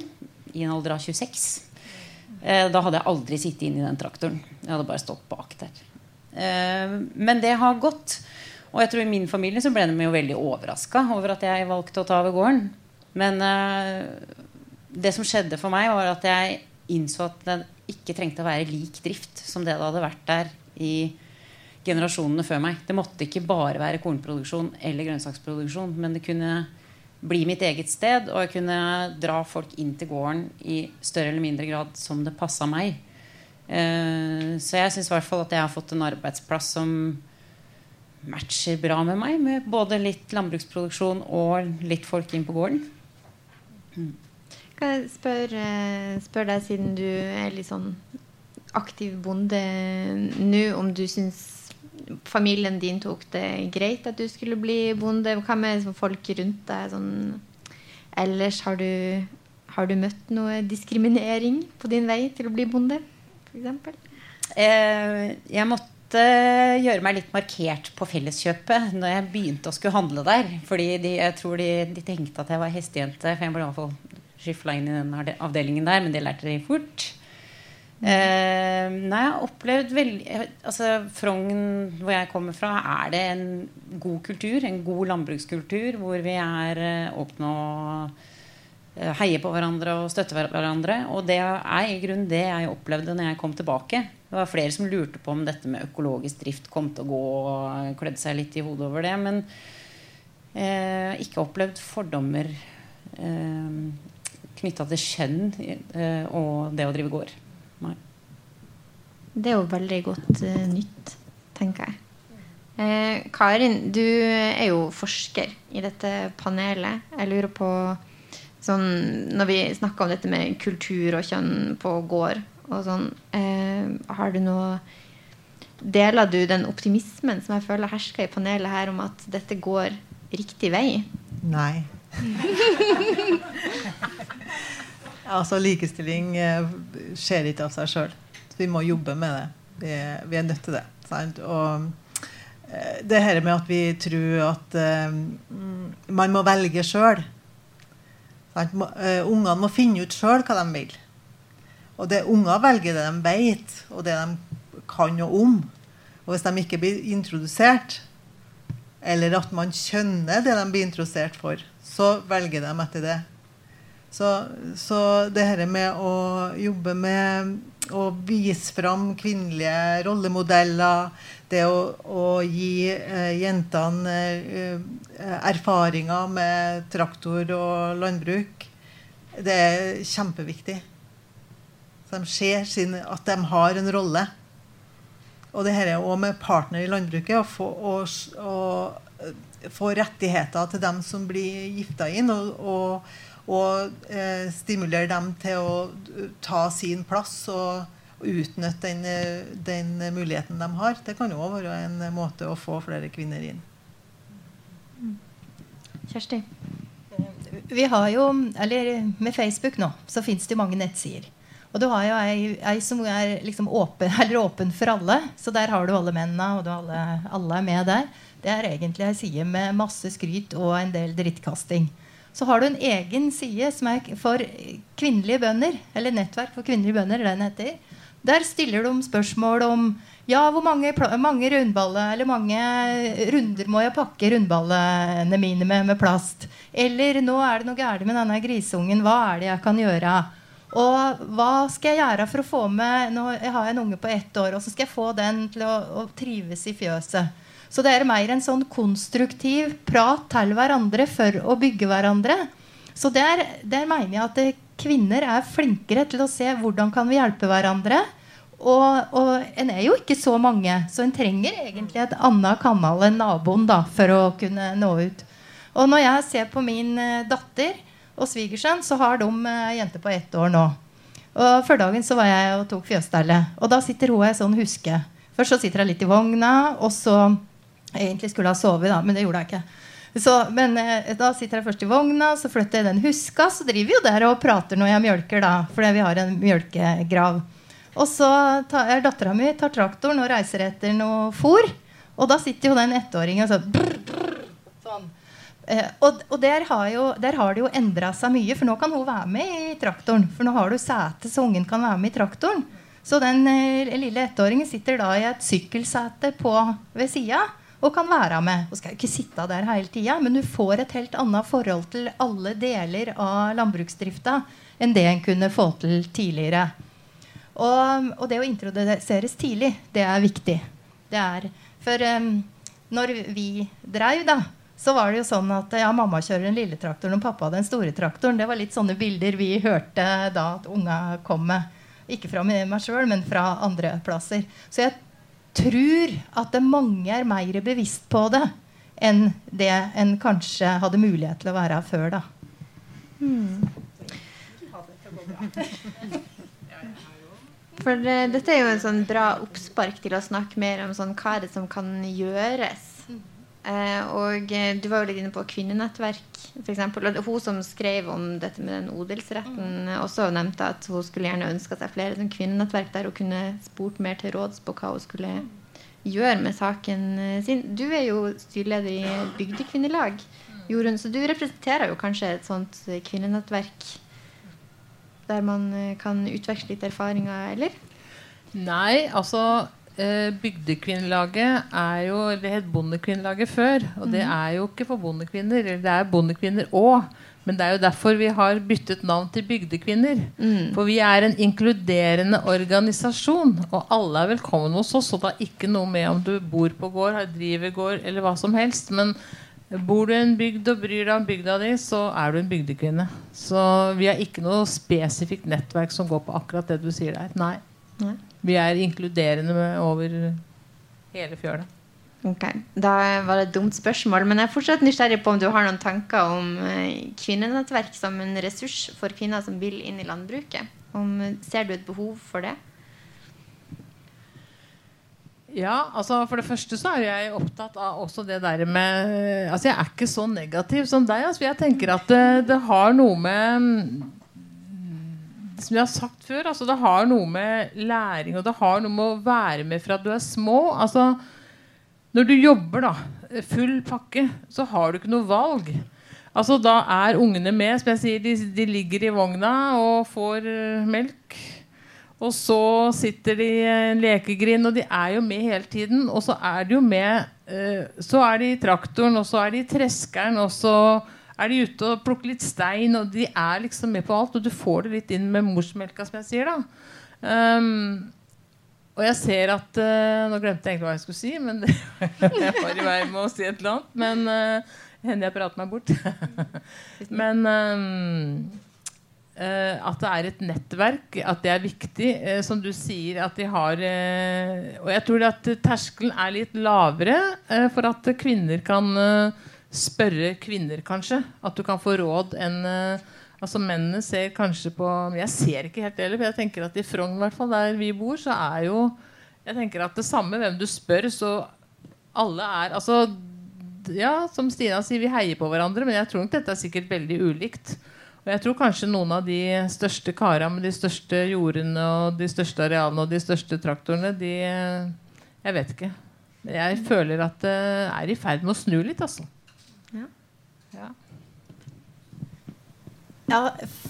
i en alder av 26. Eh, da hadde jeg aldri sittet inn i den traktoren. Jeg hadde bare stått bak der. men det har gått. Og jeg tror i min familie så ble de jo veldig overraska over at jeg valgte å ta over gården. Men det som skjedde for meg, var at jeg innså at den ikke trengte å være lik drift som det det hadde vært der i generasjonene før meg. Det måtte ikke bare være kornproduksjon eller grønnsaksproduksjon, men det kunne bli mitt eget sted, og jeg kunne dra folk inn til gården i større eller mindre grad som det passa meg. Eh, så jeg syns i hvert fall at jeg har fått en arbeidsplass som matcher bra med meg, med både litt landbruksproduksjon og litt folk inn på gården. Kan jeg spørre spør deg, siden du er litt sånn aktiv bonde nå, om du syns familien din tok det greit at du skulle bli bonde? Hva med folk rundt deg? Sånn, ellers har du, har du møtt noe diskriminering på din vei til å bli bonde, f.eks.? Eh, jeg måtte gjøre meg litt markert på Felleskjøpet når jeg begynte å skulle handle der. Fordi de, jeg tror de, de tenkte at jeg var hestejente. For jeg ble i skifla inn i den avdelingen der, men det lærte de fort. Eh, nei, jeg har opplevd veldig altså Frogn, hvor jeg kommer fra, er det en god kultur. En god landbrukskultur hvor vi er eh, åpne og eh, heier på hverandre og støtter hverandre. Og det er i grunnen det jeg opplevde når jeg kom tilbake. Det var flere som lurte på om dette med økologisk drift kom til å gå og klødde seg litt i hodet over det. Men eh, ikke opplevd fordommer eh, knytta til kjønn eh, og det å drive gård. Nei. Det er jo veldig godt uh, nytt, tenker jeg. Eh, Karin, du er jo forsker i dette panelet. Jeg lurer på sånn, Når vi snakker om dette med kultur og kjønn på gård og sånn, eh, har du noe Deler du den optimismen som jeg føler hersker i panelet her, om at dette går riktig vei? Nei. altså Likestilling eh, skjer ikke av seg sjøl. Vi må jobbe med det. Vi, vi er nødt til det. Sant? Og eh, det her med at vi tror at uh, man må velge sjøl. Ungene må finne ut sjøl hva de vil. Og det unger velger det de vet, og det de kan noe om. Og hvis de ikke blir introdusert, eller at man kjønner det de blir introdusert for, så velger de etter det. Så, så det her med å jobbe med å vise fram kvinnelige rollemodeller, det å, å gi eh, jentene eh, erfaringer med traktor og landbruk, det er kjempeviktig. Så de ser sin, at de har en rolle. Og det er òg med partner i landbruket, å få, å, å få, rettigheter til dem som blir gifta inn, og, og, og eh, stimulere dem til å ta sin plass og, utnytte den, den, muligheten de har. Det kan òg være en måte å få flere kvinner inn. Kjersti? Vi har jo, eller Med Facebook nå så fins det mange nettsider. Og du har jo ei, ei som er liksom åpen, åpen, for alle. Så der har du alle mennene, og alle, alle, er med der. Det er egentlig ei side med masse skryt og en del drittkasting. Så har du en egen side som er for kvinnelige bønder. Eller Nettverk for kvinnelige bønder. den heter. Der stiller de spørsmål om ja, hvor mange, mange rundballer eller mange runder må jeg pakke rundballene mine med, med plast? Eller nå er det noe galt med denne grisungen. Hva er det jeg kan gjøre? Og hva skal jeg gjøre for å få med Nå har jeg en unge på ett år, så skal jeg få den til å, å trives i fjøset. Så det er mer en sånn konstruktiv prat til hverandre for å bygge hverandre. Så der, der mener jeg at kvinner er flinkere til å se hvordan kan vi hjelpe hverandre. Og, og en er jo ikke så mange, så en trenger egentlig et annet kanal enn naboen da, for å kunne nå ut. Og når jeg ser på min eh, datter og svigersønn, så har de ei jente på ett år nå. Og Før dagen så var jeg og tok fjøsstellet. Og da sitter hun i sånn huske. Først så sitter hun litt i vogna, og så Egentlig skulle ha sovet, da, men det gjorde jeg ikke. Så, men eh, da sitter jeg først i vogna, så flytter jeg den huska. Så driver vi jo der og prater når jeg mjølker, da, fordi vi har en mjølkegrav. Og så tar dattera mi tar traktoren og reiser etter noe fôr. Og da sitter jo den ettåringen så brr, brr, sånn. Eh, og, og der, har jo, der, har det jo endra seg mye, for nå kan hun være med i traktoren. For nå har du sete, så ungen kan være med i traktoren. Så den eh, lille ettåringen sitter da i et sykkelsete på, ved sida og kan være med. Hun skal ikke sitte der hele tida, men du får et helt annet forhold til alle deler av landbruksdrifta enn det en kunne få til tidligere. Og, og det å introduseres tidlig, det er viktig. Det er, for um, når vi dreiv, da, så var det jo sånn at ja, mamma kjører den lille traktoren, og pappa den store traktoren. Det var litt sånne bilder vi hørte da at unga kom med. Ikke fra meg sjøl, men fra andre plasser. Så jeg tror at det mange er mer bevisst på det enn det en kanskje hadde mulighet til å være før. da. Hmm. For uh, dette er jo en sånn bra oppspark til å snakke mer om sånn, hva er det som kan gjøres og eh, du var jo litt inne på kvinnenettverk, f.eks. Hun som skrev om dette med den odelsretten, mm. også nevnte at hun skulle gjerne ønska seg flere sånn kvinnenettverk der hun kunne spurt mer til råds på hva hun skulle gjøre med saken eh, sin. Du er jo styreleder i Bygdekvinnelag, Jorunn, så du representerer jo kanskje et sånt kvinnenettverk der man kan utveksle litt erfaringer, eller? Nei, altså Eh, bygdekvinnelaget er jo Det het Bondekvinnelaget før. Og det mhm. er jo ikke for bondekvinner. Eller det er bondekvinner òg. Men det er jo derfor vi har byttet navn til Bygdekvinner. Mm. For vi er en inkluderende organisasjon, og alle er velkommen hos oss. Og det har ikke noe med om du bor på gård, driver gård eller hva som helst. Men bor du i en bygd og bryr deg om bygda di, så er du en bygdekvinne. Så vi har ikke noe spesifikt nettverk som går på akkurat det du sier der. Nei. Nei. Vi er inkluderende over hele fjøla. Ok, Da var det et dumt spørsmål. Men jeg er fortsatt nysgjerrig på om du har noen tanker om eh, kvinnenettverk som en ressurs for kvinner som vil inn i landbruket. Om, ser du et behov for det? Ja, altså For det første så er jeg opptatt av også det der med Altså Jeg er ikke så negativ som deg. Altså, jeg tenker at det, det har noe med som jeg har sagt før, altså det har noe med læring og det har noe med å være med fra du er små. Altså, når du jobber da, full pakke, så har du ikke noe valg. Altså, da er ungene med. som jeg sier, De, de ligger i vogna og får uh, melk. Og så sitter de i en lekegrind, og de er jo med hele tiden. Og så er de jo med uh, Så er de i traktoren, og så er de i treskeren, og så er de ute og plukker litt stein, og de er liksom med på alt. Og du får det litt inn med morsmelka, som jeg sier. da um, og jeg ser at uh, Nå glemte jeg egentlig hva jeg skulle si, men jeg var i vei med å si et eller annet. Men uh, hender jeg prater meg bort. men um, uh, at det er et nettverk, at det er viktig. Uh, som du sier, at de har uh, Og jeg tror at terskelen er litt lavere for at kvinner kan spørre kvinner, kanskje. At du kan få råd enn Altså Mennene ser kanskje på jeg ser ikke helt heller. For jeg tenker at i Frogn, hvert fall, der vi bor, så er jo Jeg tenker at det samme hvem du spør, så alle er Altså ja, som Stina sier, vi heier på hverandre, men jeg tror nok dette er sikkert veldig ulikt. Og jeg tror kanskje noen av de største kara med de største jordene og de største arealene og de største traktorene, de Jeg vet ikke. Jeg føler at det er i ferd med å snu litt, altså. Ja. ja.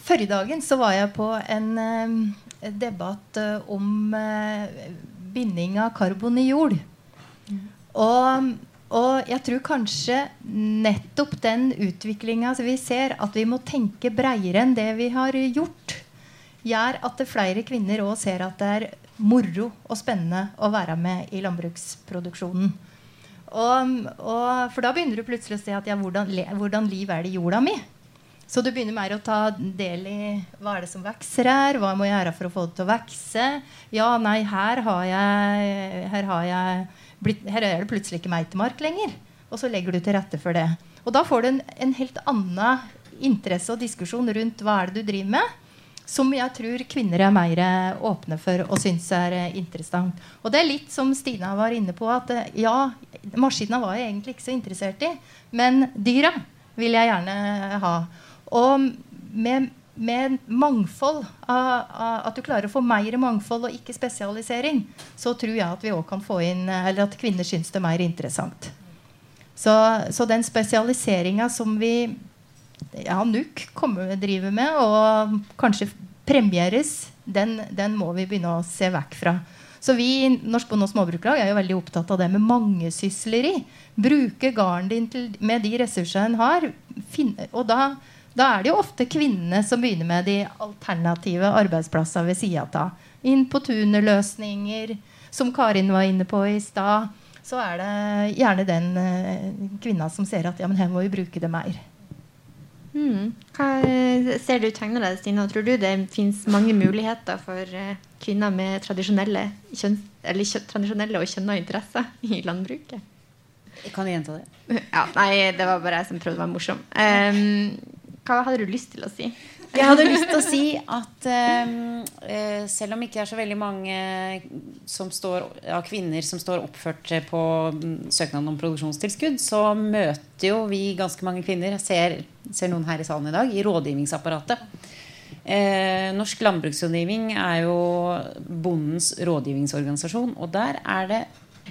Forrige dagen så var jeg på en eh, debatt eh, om eh, binding av karbon i jord. Mm. Og, og, jeg tror kanskje nettopp den utviklinga vi ser, at vi må tenke breiere enn det vi har gjort, gjør at flere kvinner òg ser at det er moro og spennende å være med i landbruksproduksjonen. Og, og, for da begynner du plutselig å se at ja, hvordan, hvordan liv er det i jorda mi? Så du begynner mer å ta del i hva er det som vokser her, hva må jeg gjøre for å få det til å vokse. Ja, nei, her har jeg, her har jeg blitt, her er det plutselig ikke meitemark lenger. Og så legger du til rette for det. Og da får du en, en helt annen interesse og diskusjon rundt hva er det du driver med. Som jeg tror kvinner er mer åpne for og syns er interessant. Og det er litt som Stina var inne på, at ja, maskina var jeg egentlig ikke så interessert i. Men dyra vil jeg gjerne ha. Og med, med mangfold, at du klarer å få mer mangfold og ikke spesialisering, så tror jeg at vi òg kan få inn Eller at kvinner syns det er mer interessant. Så, så den spesialiseringa som vi kommer, driver med, og kanskje premieres, den, den, må vi begynne å se vekk fra. Så vi i Norsk Bonde- og Småbrukerlag er jo veldig opptatt av det med mangesysleri. Bruke garden din til, med de ressursene en har. Finne, og da da er det jo ofte kvinnene som begynner med de alternative arbeidsplassene ved sida av. Inn på tunerløsninger, som Karin var inne på i stad. Så er det gjerne den uh, kvinna som ser at ja, men her må vi bruke det mer. Mm. Hva ser du tegner deg, Stina? Tror du det fins mange muligheter for uh, kvinner med tradisjonelle, kjønn, eller, tradisjonelle og kjønna interesser i landbruket? Kan gjenta det. Ja, nei, det var bare jeg som prøvde å være morsom. Um, hva hadde du lyst til å si? Jeg hadde lyst til å si at um, selv om ikke er så veldig mange som står, ja, kvinner som står oppført på søknaden om produksjonstilskudd, så møter jo vi ganske mange kvinner, jeg ser, ser noen her i salen i dag, i rådgivningsapparatet. Eh, Norsk landbruksrådgivning er jo bondens rådgivningsorganisasjon. Og der er det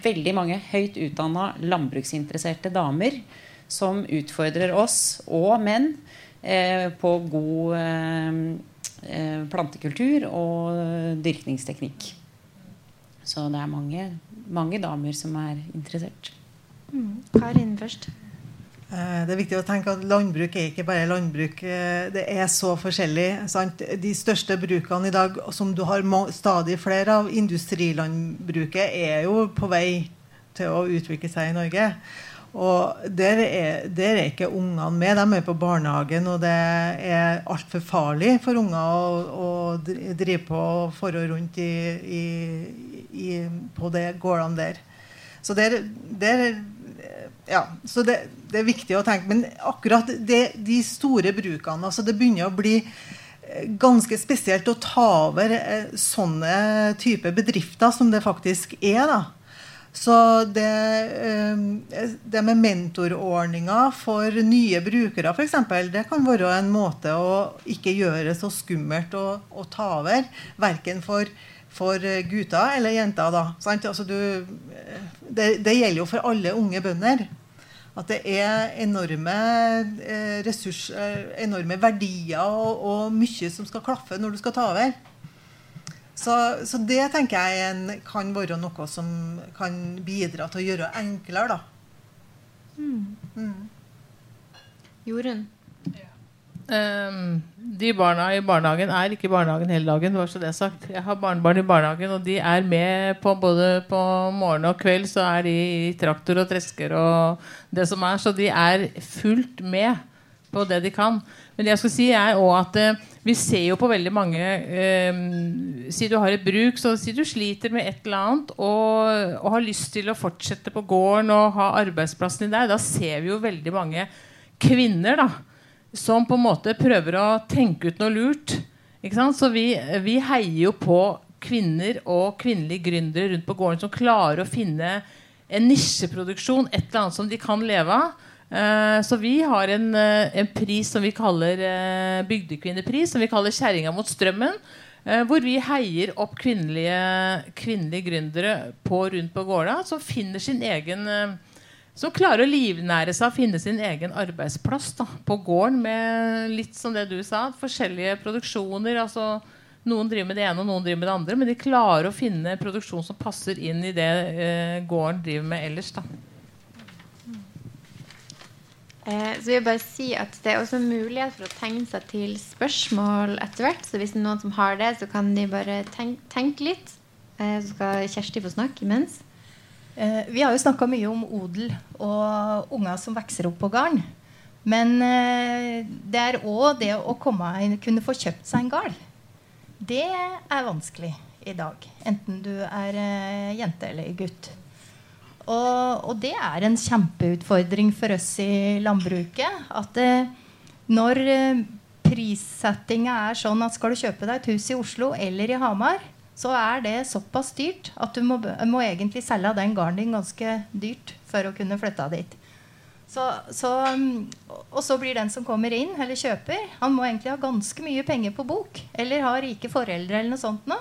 veldig mange høyt utdanna landbruksinteresserte damer som utfordrer oss og menn Eh, på god eh, eh, plantekultur og dyrkningsteknikk. Så det er mange, mange damer som er interessert. Mm. Karin først. Det er viktig å tenke at Landbruk er ikke bare landbruk. Det er så forskjellig. Sant? De største brukene i dag, som du har stadig flere av, industrilandbruket, er jo på vei til å utvikle seg i Norge. Og der er, der er ikke ungene med. De er på barnehagen, og det er altfor farlig for unger å, å drive på forhold rundt i, i, i, på de gårdene der. Så, der, der, ja, så det, det, er viktig å tenke. Men akkurat det, de store brukene altså Det begynner å bli eh, ganske spesielt å ta over eh, sånne type bedrifter som det faktisk er. da så det, eh, det med mentorordninger for nye brukere f.eks., det kan være en måte å ikke gjøre det så skummelt å, å ta over. Verken for, for gutter eller jenter. da. Altså du, det, det, gjelder jo for alle unge bønder. At det er enorme, eh, ressurs, eh, enorme verdier og, og mye som skal klaffe når du skal ta over. Så, så, det tenker jeg en, kan være noe som kan bidra til å gjøre det enklere, da. Mm. Mm. Jorunn? Um, de barna i barnehagen er ikke i barnehagen hele dagen. Bare så det sagt. Jeg har barnebarn i barnehagen, og de er med på både på morgen og kveld. Så er de i traktor og tresker og det som er. Så de er fullt med på det de kan. Men jeg skal si er også at uh, vi ser jo på veldig mange uh, Si du har et bruk, så si du sliter med et eller annet og, og har lyst til å fortsette på gården og ha arbeidsplassen din der. Da ser vi jo veldig mange kvinner da som på en måte prøver å tenke ut noe lurt. Så vi, vi, heier jo på kvinner og kvinnelige gründere rundt på gården som klarer å finne en nisjeproduksjon, et eller annet som de kan leve av. Uh, så vi har en, uh, en, pris som vi kaller uh, bygdekvinnepris, som vi kaller 'Kjerringa mot strømmen'. hvor vi heier opp kvinnelige, kvinnelige gründere på rundt på gårda som finner sin egen som klarer å livnære seg og finne sin egen arbeidsplass da, på gården med litt som det du sa, forskjellige produksjoner. altså Noen driver med det ene, og noen driver med det andre. Men de klarer å finne produksjon som passer inn i det eh, gården driver med ellers. da. Eh, så vil jeg bare si at Det er også mulighet for å tegne seg til spørsmål etter hvert. Så hvis det er noen som har det, så kan de bare tenke, tenke litt. Eh, så skal Kjersti få snakke imens. Eh, vi har jo snakka mye om odel og unger som vokser opp på gården. Men eh, det er òg det å komme kunne få kjøpt seg en gard. Det er vanskelig i dag. Enten du er eh, jente eller gutt. Og, og, det er en kjempeutfordring for oss i landbruket. At når prissettinga er sånn at skal du kjøpe deg et hus i Oslo eller i Hamar, så er det såpass dyrt at du må, må egentlig selge den garden din ganske dyrt for å kunne flytte dit. Så, så, og så blir den som kommer inn, eller kjøper, han må egentlig ha ganske mye penger på bok. Eller ha rike foreldre eller noe sånt noe,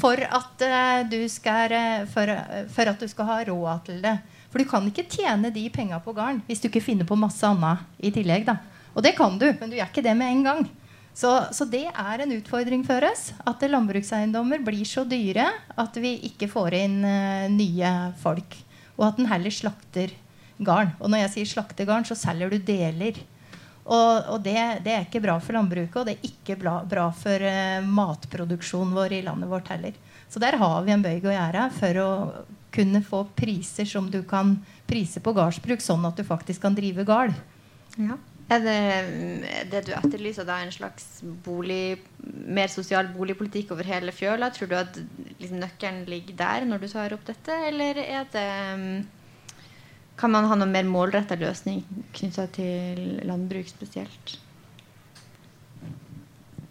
for, at, uh, skal, uh, for, uh, for, at du skal ha råd til det. For du kan ikke tjene de penga på garn hvis du ikke finner på masse annet i tillegg. da. Og det kan du, men du gjør ikke det med en gang. Så, så, det er en utfordring for oss. At landbrukseiendommer blir så dyre at vi ikke får inn uh, nye folk. Og at en heller slakter garn. Og når jeg sier slakter garn, så selger du deler. Og, og det, det, er ikke bra for landbruket, og det er ikke bra, bra for uh, matproduksjonen vår i landet vårt heller. Så der har vi en bøyg å gjøre for å kunne få priser som du kan prise på gardsbruk, sånn at du faktisk kan drive gard. Ja. Er det det du etterlyser, da en slags bolig, mer sosial boligpolitikk over hele fjøla? Tror du at liksom, nøkkelen ligger der når du tar opp dette, eller er det Kan man ha noen mer målretta løsning knytta til landbruk spesielt?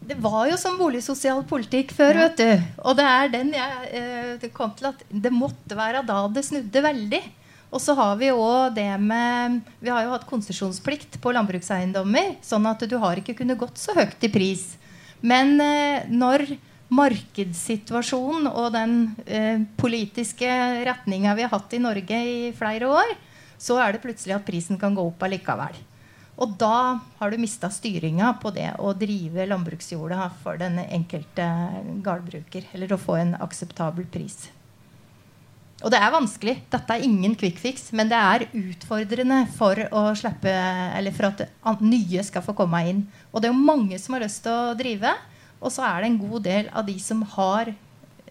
Det var jo som boligsosial politikk før, ja. vet du. Og det er den jeg eh, kom til at det måtte være da det snudde veldig. Og så har vi òg det med Vi har jo hatt konsesjonsplikt på landbrukseiendommer. Sånn at du har ikke kunnet gått så høyt i pris. Men eh, når markedssituasjonen og den eh, politiske retninga vi har hatt i Norge i flere år, så er det plutselig at prisen kan gå opp allikevel. Og da har du mista styringa på det å drive landbruksjorda for den enkelte gårdbruker. Eller å få en akseptabel pris. Og det er vanskelig. Dette er ingen quick fix, men det er utfordrende for slippe for at nye skal få komme inn. Og det er jo mange som har lyst til å drive. Og så er det en god del av de som har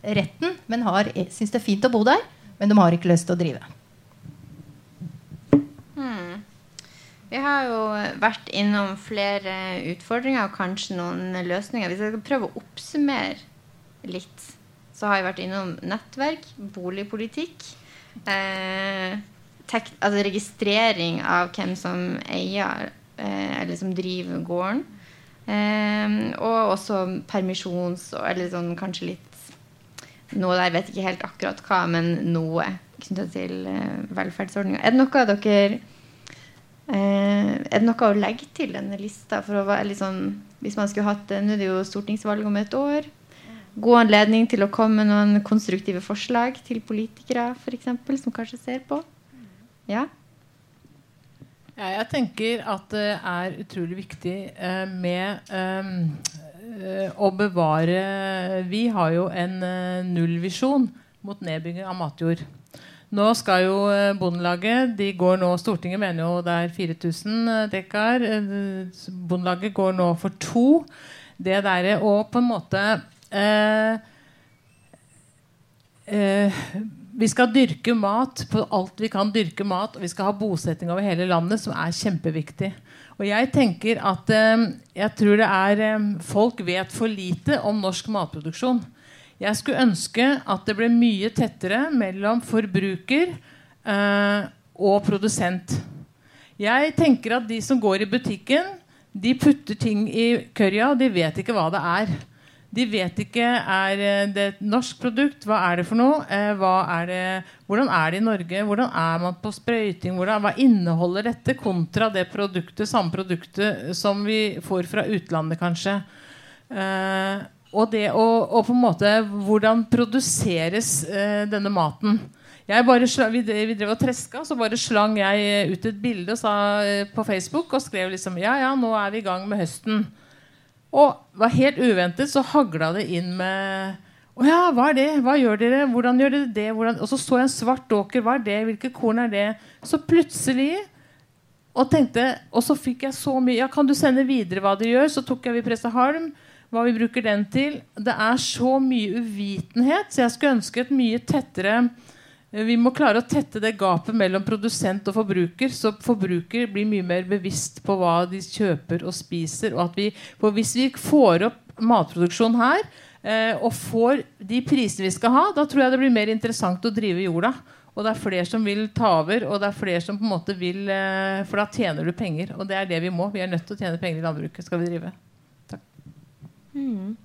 retten, men har, syns det er fint å bo der, men de har ikke lyst til å drive. Hmm. Vi har jo vært innom flere utfordringer og kanskje noen løsninger. Hvis jeg skal prøve å oppsummere litt så har jeg vært innom nettverk, boligpolitikk, eh, altså registrering av hvem som eier eh, eller som driver gården. Eh, og også permisjons Eller sånn kanskje litt noe der, vet ikke helt akkurat hva, men noe knytta til eh, velferdsordninger. Er det noe dere eh, er det noe å legge til denne lista? For å være litt sånn, hvis man skulle hatt, Nå er det jo stortingsvalg om et år god anledning til å komme med noen konstruktive forslag til politikere for eksempel, som kanskje ser på. Ja? ja jeg tenker at det er utrolig viktig eh, med eh, eh, å bevare Vi har jo en eh, nullvisjon mot nedbygging av matjord. Nå skal jo eh, Bondelaget de går nå, Stortinget mener jo det er 4000 eh, dekar. Bondelaget går nå for to. Det derre å på en måte Vi skal dyrke mat på alt vi kan dyrke mat, og vi skal ha bosetting over hele landet, som er kjempeviktig. Og jeg tenker at eh, jeg tror det er Folk vet for lite om norsk matproduksjon. Jeg skulle ønske at det ble mye tettere mellom forbruker eh, og produsent. Jeg tenker at de som går i butikken, de putter ting i kørja, og de vet ikke hva det er. De vet ikke er det et norsk produkt. Hva er det for noe? Eh, er det, hvordan er det i Norge? Hvordan er man på sprøyting? Hvordan, hva inneholder dette kontra det produktet, samme produktet som vi får fra utlandet, kanskje? Eh, og det og, og på en måte Hvordan produseres eh, denne maten? Slang, vi, drev og treska, så bare slang jeg ut et bilde sa, eh, på Facebook og skrev liksom Ja, ja, nå er vi i gang med høsten. Og var helt uventet så hagla det inn med Å ja, hva er det? Hva gjør dere? Hvordan gjør dere det? Hvordan? Og så så jeg en svart åker. Hva er det? Hvilke korn er det? Så plutselig og tenkte, og så fikk jeg så mye Ja, kan du sende videre hva de gjør? Så tok jeg Vipressa Halm hva vi bruker den til. Det er så mye uvitenhet, så jeg skulle ønske et mye tettere Vi må klare å tette det gapet mellom produsent og forbruker, så forbruker blir mye mer bevisst på hva de kjøper og spiser. Og vi, for hvis vi får opp matproduksjon her, eh, og får de prisene vi skal ha, da tror jeg det blir mer interessant å drive jorda. Og det er flere som vil ta over, og det er flere som på en måte vil eh, For da tjener du penger. Og det er det vi må. Vi er nødt til å tjene penger i landbruket. skal vi drive. Mm.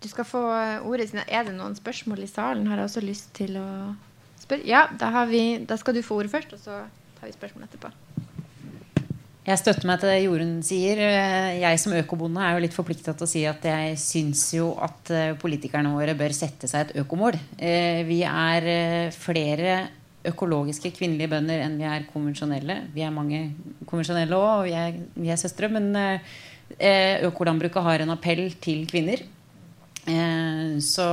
Du skal få ordet. Er det noen spørsmål i salen? Har jeg også lyst til å spørre? Ja, da, vi, da skal du få ordet først, og så tar vi spørsmål etterpå. Jeg støtter meg til det Jorunn sier. Jeg som økobonde er jo litt forplikta til å si at jeg syns jo at eh, politikerne våre bør sette seg et økomål. Eh, vi er eh, flere økologiske kvinnelige bønder enn vi er konvensjonelle. Vi er mange konvensjonelle òg, og vi er, vi er søstre. Men Eh, økolandbruket har en appell til kvinner. Eh, så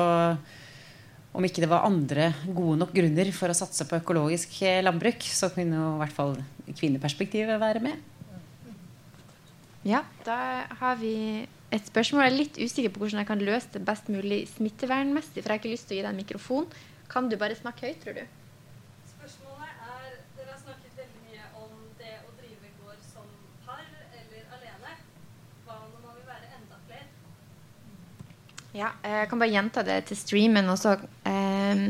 om ikke det var andre gode nok grunner for å satse på økologisk eh, landbruk, så kunne jo i hvert fall kvinneperspektivet være med. Ja, da har vi et spørsmål. Jeg er litt usikker på hvordan jeg kan løse det best mulig smittevernmessig. For jeg har ikke lyst til å gi deg en mikrofon. Kan du bare snakke høyt, tror du? Ja, eh, jeg kan bare gjenta det til streamen også. Eh,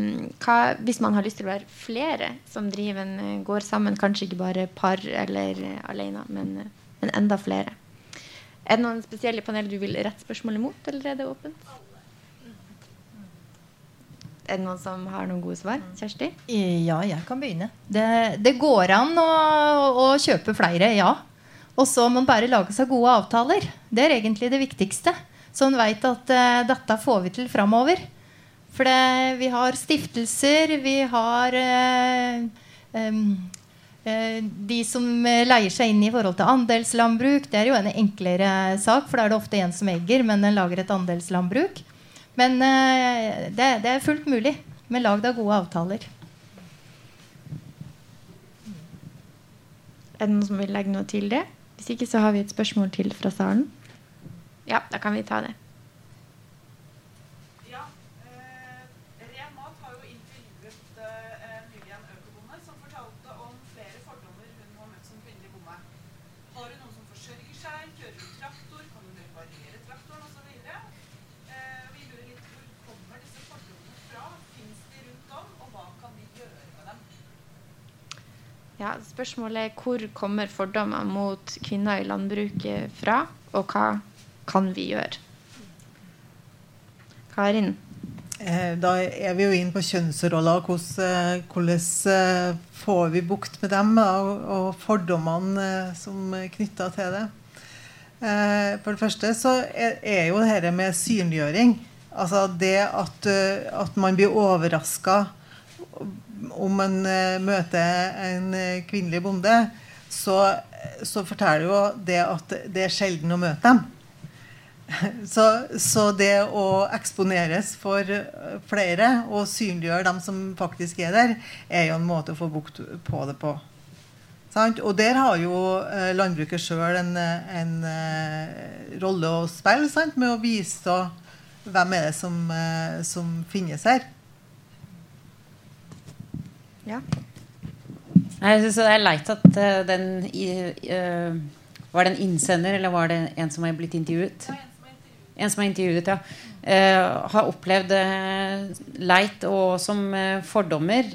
hva, hvis man har lyst til å være flere som driver en gård går sammen, kanskje ikke bare par eller alene, men, men, enda flere. Er det noen spesielle panel du vil rette spørsmålet mot, eller er det åpent? Er det noen som har noen gode svar? Kjersti? Ja, jeg kan begynne. Det, det går an å, å, kjøpe flere, ja. Og så må man bare lage seg gode avtaler. Det er egentlig det viktigste. Så en veit at uh, dette får vi til framover. For det, vi har stiftelser, vi har uh, um, de som leier seg inn i forhold til andelslandbruk. Det er jo en enklere sak, for da er det ofte en som egger, men den lager et andelslandbruk. Men det, det, er fullt mulig med lagd av gode avtaler. Er det noen som vil legge noe til det? Hvis ikke så har vi et spørsmål til fra salen. Ja, da kan vi ta det. Ja, Spørsmålet er hvor kommer fordommer mot kvinner i landbruket fra, og hva kan vi gjøre? Karin? Eh, da er vi jo inn på kjønnsroller. Hvordan, hvordan eh, får vi bukt med dem og fordommene eh, som er knytta til det? For det første så er jo dette med synliggjøring. Altså det at, at man blir overraska om man møter en kvinnelig bonde, så, så forteller jo det at det er sjelden å møte dem. Så, så det å eksponeres for flere og synliggjøre dem som faktisk er der, er jo en måte å få bukt på det på. Sant? Og der har jo eh, landbruket sjøl en, en eh, rolle å spille sant? med å vise hvem er det som, eh, som finnes her. Ja. Jeg synes det er leit at den i, eh, Var det en innsender, eller var det en som har blitt intervjuet? En som er intervjuet, ja. uh, har opplevd uh, leit og som uh, fordommer.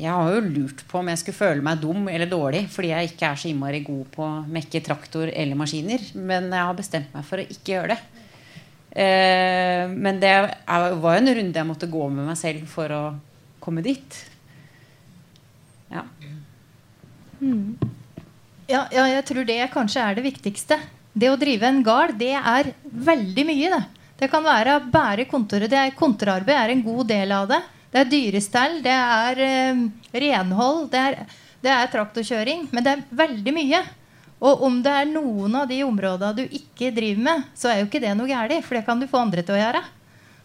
Jeg har jo lurt på om jeg skulle føle meg dum eller dårlig fordi jeg ikke er så innmari god på å mekke traktor eller maskiner. Men jeg har bestemt meg for å ikke gjøre det. Men det er, var jo en runde jeg måtte gå med meg selv for å komme dit. Ja. Ja, ja, jeg tror det kanskje er det viktigste. Det å drive en gard, det er veldig mye, det. Det kan være å bære kontoret. Det er, kontorarbeid er en god del av det. Det er dyrestell, det er eh, renhold, det er, det er traktorkjøring. Men det er veldig mye. Og om det er noen av de områdene du ikke driver med, så er jo ikke det noe galt, for det kan du få andre til å gjøre.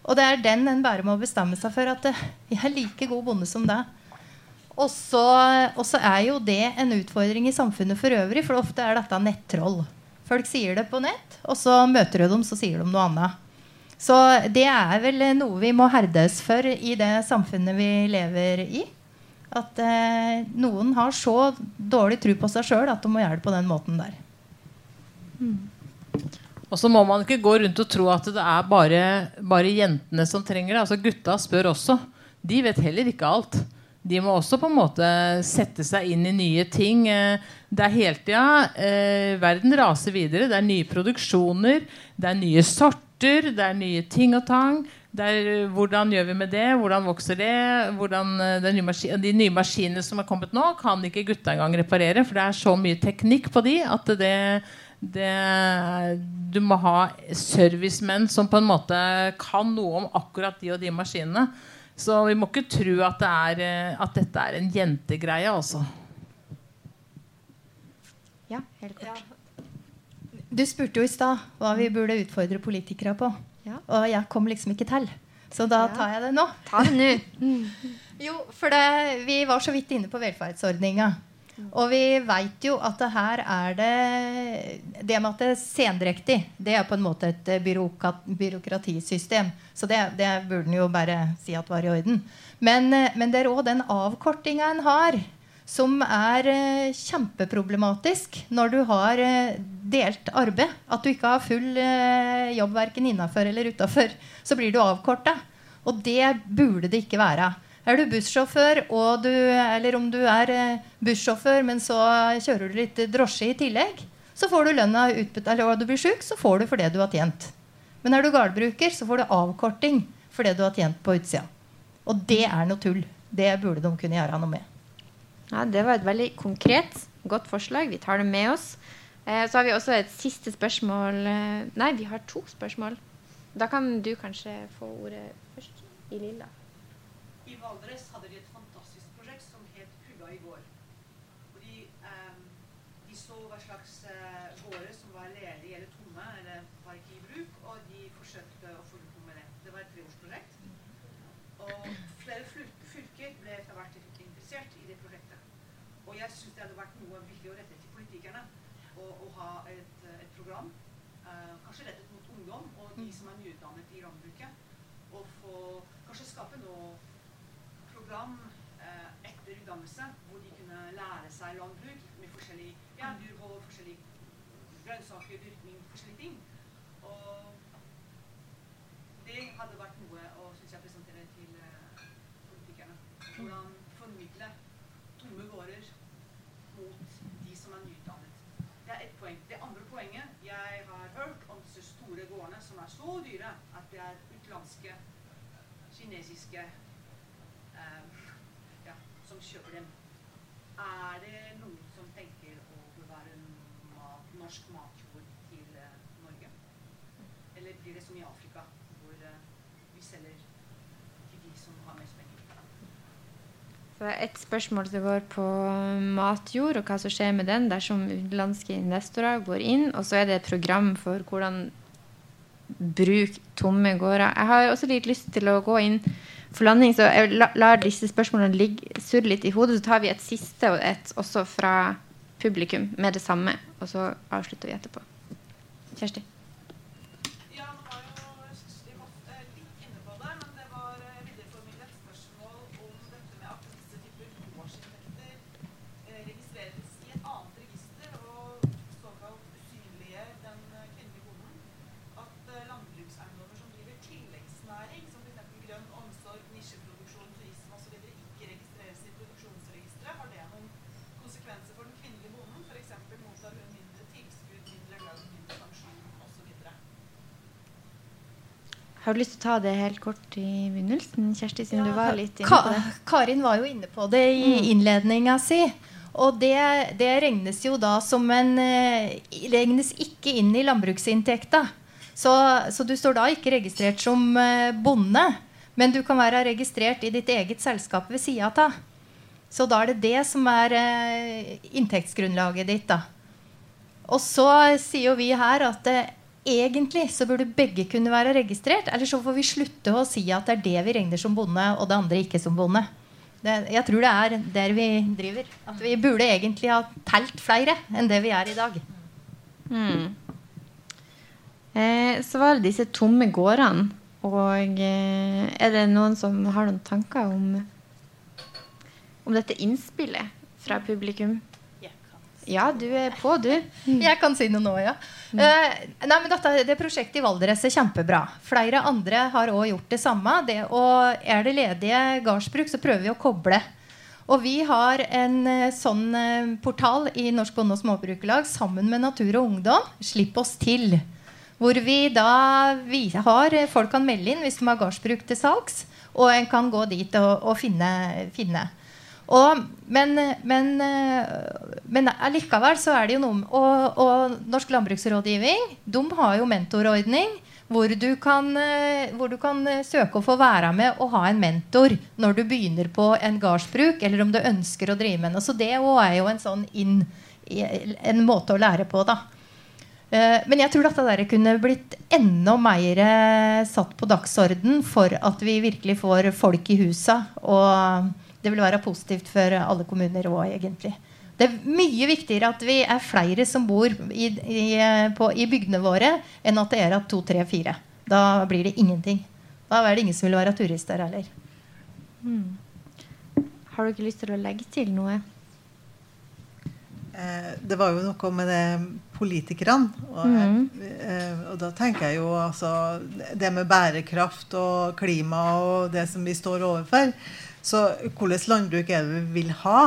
Og det er den en bare må bestemme seg for at eh, jeg er like god bonde som deg. Og så er jo det en utfordring i samfunnet for øvrig, for ofte er dette nettroll. Folk sier det på nett, og så møter du dem, så sier de noe annet. Så det er vel noe vi må herdes for i det samfunnet vi lever i. At eh, noen har så dårlig tro på seg sjøl at de må gjøre det på den måten der. Og så må man ikke gå rundt og tro at det er bare, bare jentene som trenger det. Altså Gutta spør også. De vet heller ikke alt. De må også på en måte sette seg inn i nye ting. Eh, Det er hele tida eh, Verden raser videre. Det er nye produksjoner, det er nye sorter, det er nye ting og tang. Det er, eh, hvordan gjør vi med det? Hvordan vokser det? Hvordan, eh, er nye de nye maskinene som er kommet nå, kan ikke gutta engang reparere. For det er så mye teknikk på de at det, det, du må ha servicemenn som på en måte kan noe om akkurat de og de maskinene. Så vi må ikke tro at, det er, eh, at dette er en jentegreie, altså. ja, helt kort. Du spurte jo i stad hva vi burde utfordre politikere på. Ja. Og jeg kom liksom ikke til. Så da tar jeg det nå. Ta det nå. Jo, for det, vi var så vidt inne på velferdsordninga. Og vi veit jo at det her er det Det med at det er sendrektig, det er på en måte et eh, byråkratisystem. Så det, det burde en jo bare si at var i orden. Men, eh, men det er òg den avkortinga en har, som er eh, kjempeproblematisk når du har delt arbeid. At du ikke har full jobb verken innafor eller utafor. Så blir du avkorta. Og det burde det ikke være. Er du bussjåfør, du, eller om du er bussjåfør, men så kjører du litt drosje i tillegg, så får du lønna utbetalt. Eller og du blir sjuk, så får du for det du har tjent. Men er du gardbruker, så får du avkorting for det du har tjent på utsida. Og det er noe tull. Det burde de kunne gjøre noe med. Ja, det var et veldig konkret, godt forslag. Vi tar det med oss. Eh, så har vi også et siste spørsmål. eh, Nei, vi har to spørsmål. Da kan du kanskje få ordet først. I lilla. I Valdres hadde de et fantastisk prosjekt som het Kua i går. Hvor de, eh, de så hva slags eh, gårder som var ledige eller tomme, eller var ikke i bruk, og de forsøkte å få gjort noe med det. Det var et treårsprosjekt. Og flere flyl- fylker ble etter hvert interessert i det prosjektet. Og jeg syns det hadde vært noe viktig å rette til politikerne. Å, å ha et, eh, et program, eh, kanskje rettet mot ungdom og de som er nyutdannet i landbruket. Og få kanskje skape noe program eh, etter utdannelse hvor de kunne lære seg landbruk med forskjellig ja, dyrhold, forskjellige grønnsaker, dyrkning, forskjellige ting. Og det hadde vært noe å synes jeg, presentere til eh, politikerne. Hvordan formidle tomme gårder mot de som er nyutdannet. Det er ett poeng. Det andre poenget jeg har hørt om disse store gårdene som er så dyre at det er utenlandske, kinesiske eh, ja, som kjøper dem. Er det noen som tenker å bevare mat, norsk matjord til eh, Norge? Eller blir det som i Afrika, hvor eh, vi selger til de som har mest penger? Så Et spørsmål som går på matjord og hva som skjer med den dersom utenlandske investorer går inn. Og så er det et program for hvordan bruke tomme gårder. Jeg har også litt lyst til å gå inn for landing, så jeg lar disse spørsmålene ligge, surre litt i hodet. Så tar vi et siste og et også fra publikum med det samme, og så avslutter vi etterpå. Kjersti? Ja, nå var jo Kjersti Hoff eh, litt inne på det, men det var eh, videreformidlet et spørsmål om dette med at disse typer gårdsinntekter eh, registreres i et annet register og såkalt usynlige den eh, kvinnelige bonden. At eh, landbrukseiendommer som driver tilleggsnæring, som f.eks. grønn omsorg, nisjeproduksjon, turisme osv., ikke registreres i produksjonsregisteret. Har det noen konsekvenser for den kvinnelige bonden? F.eks. mottar hun mindre tilskudd, mindre lønn, mindre pensjon osv. Har du lyst til å ta det helt kort i begynnelsen, Kjersti, siden Ja, du var litt inne på det? Karin var jo inne på det i innledninga si. Og det, det regnes jo da som en eh, Regnes ikke inn i landbruksinntekta. Så, så du står da ikke registrert som eh, bonde, men du kan være registrert i ditt eget selskap ved sida av. Så da er det det som er eh, inntektsgrunnlaget ditt, da. Og så sier jo vi her at egentlig så burde begge kunne være registrert. Eller så får vi slutte å si at det er det vi regner som bonde, og det andre ikke som bonde. Det, jeg tror det er der vi driver. At vi burde egentlig ha telt flere enn det vi er i dag. Mm. Eh, så var det disse tomme gårdene. Og eh, er det noen som har noen tanker om, om dette innspillet fra publikum? Ja, du er på, du. Jeg kan si noe nå, ja. Eh, nei, men dette, det prosjektet i Valdres er kjempebra. Flere andre har òg gjort det samme. Det, og er det ledige gardsbruk, så prøver vi å koble. Og vi har en eh, sånn eh, portal i Norsk Bonde- og Småbrukerlag sammen med Natur og Ungdom. Slipp oss til. Hvor vi da vi har Folk kan melde inn hvis de har gardsbruk til salgs. Og en kan gå dit og, og finne. finne. Og, men, men, eh, men allikevel så er det jo noe Og, og Norsk landbruksrådgivning de har jo mentorordning. Hvor du, kan, eh, hvor du kan eh, søke å få være med og ha en mentor når du begynner på en gardsbruk, eller om du ønsker å drive med noe. Så det òg er jo en sånn inn, en måte å lære på, da. Men jeg tror at det der kunne blitt enda mer satt på dagsorden for at vi virkelig får folk i husa. Og det vil være positivt for alle kommuner òg, egentlig. Det er mye viktigere at vi er flere som bor i, i, på, i bygdene våre, enn at det er at to, tre, fire. Da blir det ingenting. Da er det ingen som vil være turister heller. Har du ikke lyst til å legge til noe? Eh, det var jo noe med det politikerne. Og, eh, og da tenker jeg jo altså Det med bærekraft og klima og det som vi står overfor. Så hvilket landbruk er det vi vil ha?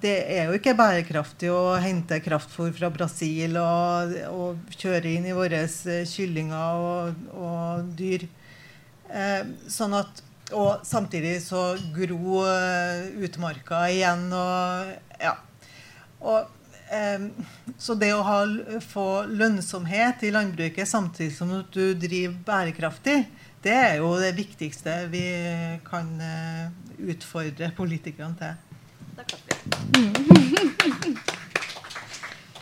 Det er jo ikke bærekraftig å hente kraftfôr fra Brasil og, og kjøre inn i våre eh, kyllinger og, og dyr. Eh, sånn at, og samtidig så gro eh, utmarka igjen og ja. Og, eh, så det å ha, få lønnsomhet i landbruket samtidig som du driver bærekraftig, det er jo det viktigste vi kan eh, utfordre politikerne til.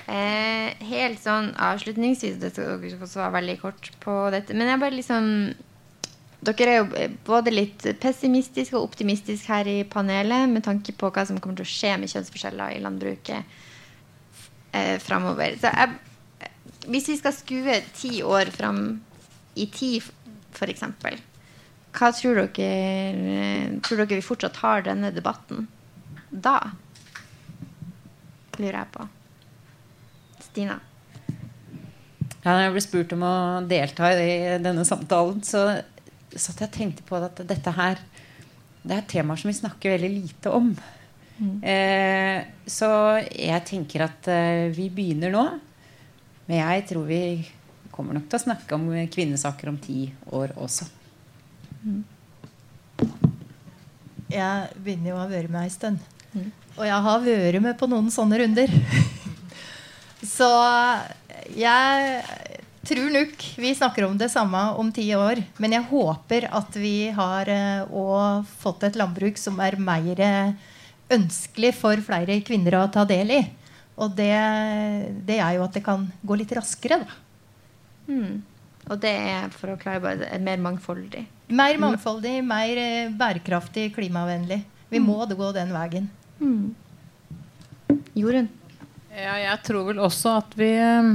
Eh, helt sånn avslutningsvis Det skal dere få svare veldig kort på dette. Men jeg bare liksom Dere er jo både litt pessimistiske og optimistiske her i panelet med tanke på hva som kommer til å skje med kjønnsforskjeller i landbruket eh, framover. Så jeg, hvis vi skal skue ti år fram i tid, f.eks., hva tror dere, tror dere vi fortsatt har denne debatten da? Lurer jeg på. Stina? Ja, når jeg ble spurt om å delta i denne samtalen, så satt jeg og tenkte på at dette her Det er temaer som vi snakker veldig lite om. Eh, så jeg tenker at eh, vi begynner nå. Men jeg tror vi kommer nok til å snakke om kvinnesaker om ti år også. Jeg begynner jo å ha vært med ei stund. Og jeg har vært med på noen sånne runder. Så jeg tror nok vi snakker om det samme om ti år. Men jeg håper at vi har òg fått et landbruk som er mer ønskelig for flere kvinner å ta del i. Og det, det er jo at det kan gå litt raskere, da. Mm. Og det er for å klare bare mer mangfoldig. Mer mangfoldig, mer eh, bærekraftig, klimavennlig. Vi må det gå den veien. Mm. Jorunn? Ja, jeg tror vel også at vi eh,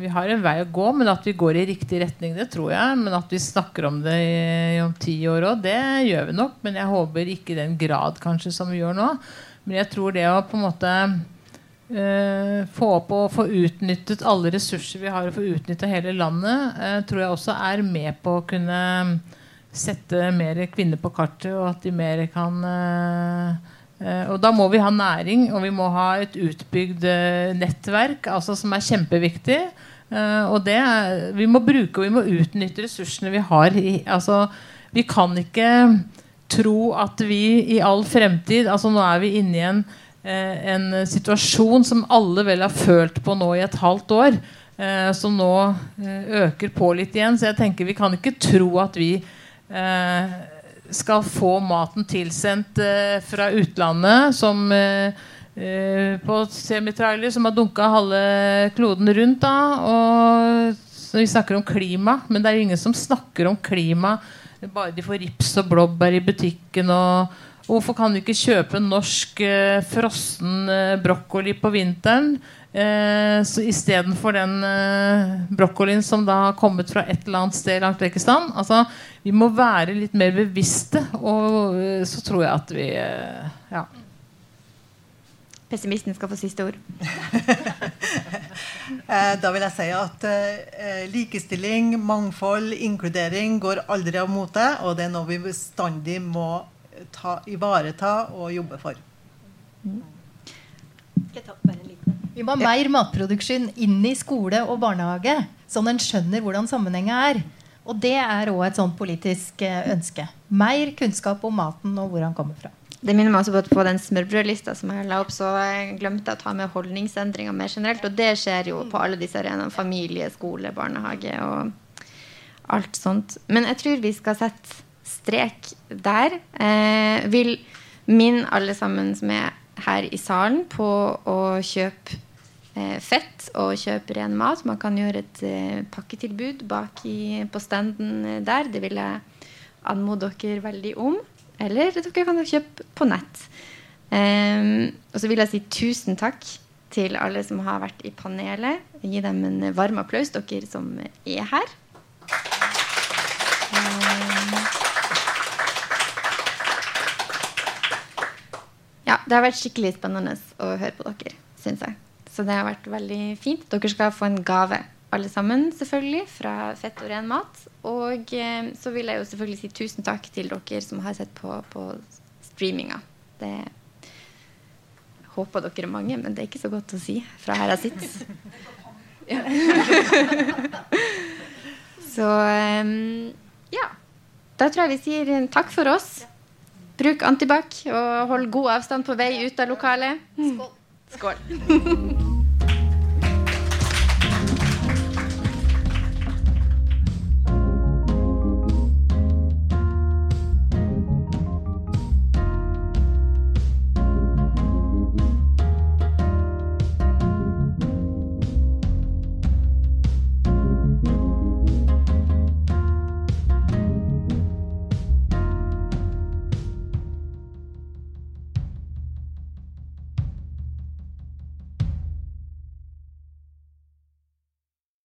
Vi har en vei å gå, men at vi går i riktig retning, det tror jeg. Men at vi snakker om det i, om ti år òg, det gjør vi nok. Men jeg håper ikke i den grad kanskje som vi gjør nå. Men jeg tror det å på en måte eh, få opp og få utnyttet alle ressurser vi har, og få utnytta hele landet, eh, tror jeg også er med på å kunne sette mer kvinner på kartet, og at de mer kan eh, Uh, og da må vi ha næring, og vi må ha et utbygd uh, nettverk altså som er kjempeviktig. Uh, og det vi må bruke og vi må utnytte ressursene vi har. Altså, vi kan ikke tro at vi i all fremtid altså Nå er vi inne i en, en situasjon som alle vel har følt på nå i et halvt år. som nå øker på litt igjen. Så jeg tenker vi kan ikke tro at vi skal få maten tilsendt eh, fra utlandet som eh, eh, på semitrailer som har dunka halve kloden rundt. Da, og vi snakker om klima, men det er ingen som snakker om klima. Bare de får rips og blåbær i butikken. og Hvorfor kan du ikke kjøpe norsk eh, frossen eh, brokkoli på vinteren? Eh, så Istedenfor den eh, brokkolien som da har kommet fra et eller annet sted langt vekk i stand. Altså, vi må være litt mer bevisste, og eh, så tror jeg at vi eh, ja. Pessimisten skal få siste ord. Eh, da vil jeg si at eh, likestilling, mangfold, inkludering går aldri av mote. Og det er noe vi bestandig må ta, ivareta og jobbe for. Vi må ha mer matproduksjon inn i skole og barnehage, sånn en skjønner hvordan sammenhengen er. Og det er òg et sånt politisk eh, ønske. Mer kunnskap om maten og hvor han kommer fra. Det minner meg også på, på den smørbrødlista som jeg la opp, så jeg glemte jeg å ta med holdningsendringer mer generelt. Og det skjer jo på alle disse arenaene. Familie, skole, barnehage og alt sånt. Men jeg tror vi skal sette strek der. Eh, vil min alle sammen som er her i salen, på å kjøpe eh, fett og kjøpe ren mat. Man kan gjøre et eh, pakketilbud bak i, på standen der. Det vil jeg anmode dere veldig om. Eller dere kan kjøpe på nett. Um, og så vil jeg si tusen takk til alle som har vært i panelet. Gi dem en varm applaus, dere som er her. Ja, det har vært skikkelig spennende å høre på dere, syns jeg. Så det har vært veldig fint. Dere skal få en gave, alle sammen, selvfølgelig, fra Fett og ren mat. Og eh, så vil jeg jo selvfølgelig si tusen takk til dere som har sett på, på streaminga. Det håper dere er mange, men det er ikke så godt å si fra her jeg sitter. Ja. så eh, ja. Da tror jeg vi sier takk for oss. Bruk antibac og hold god avstand på vei ut av lokalet. Skål. Skål.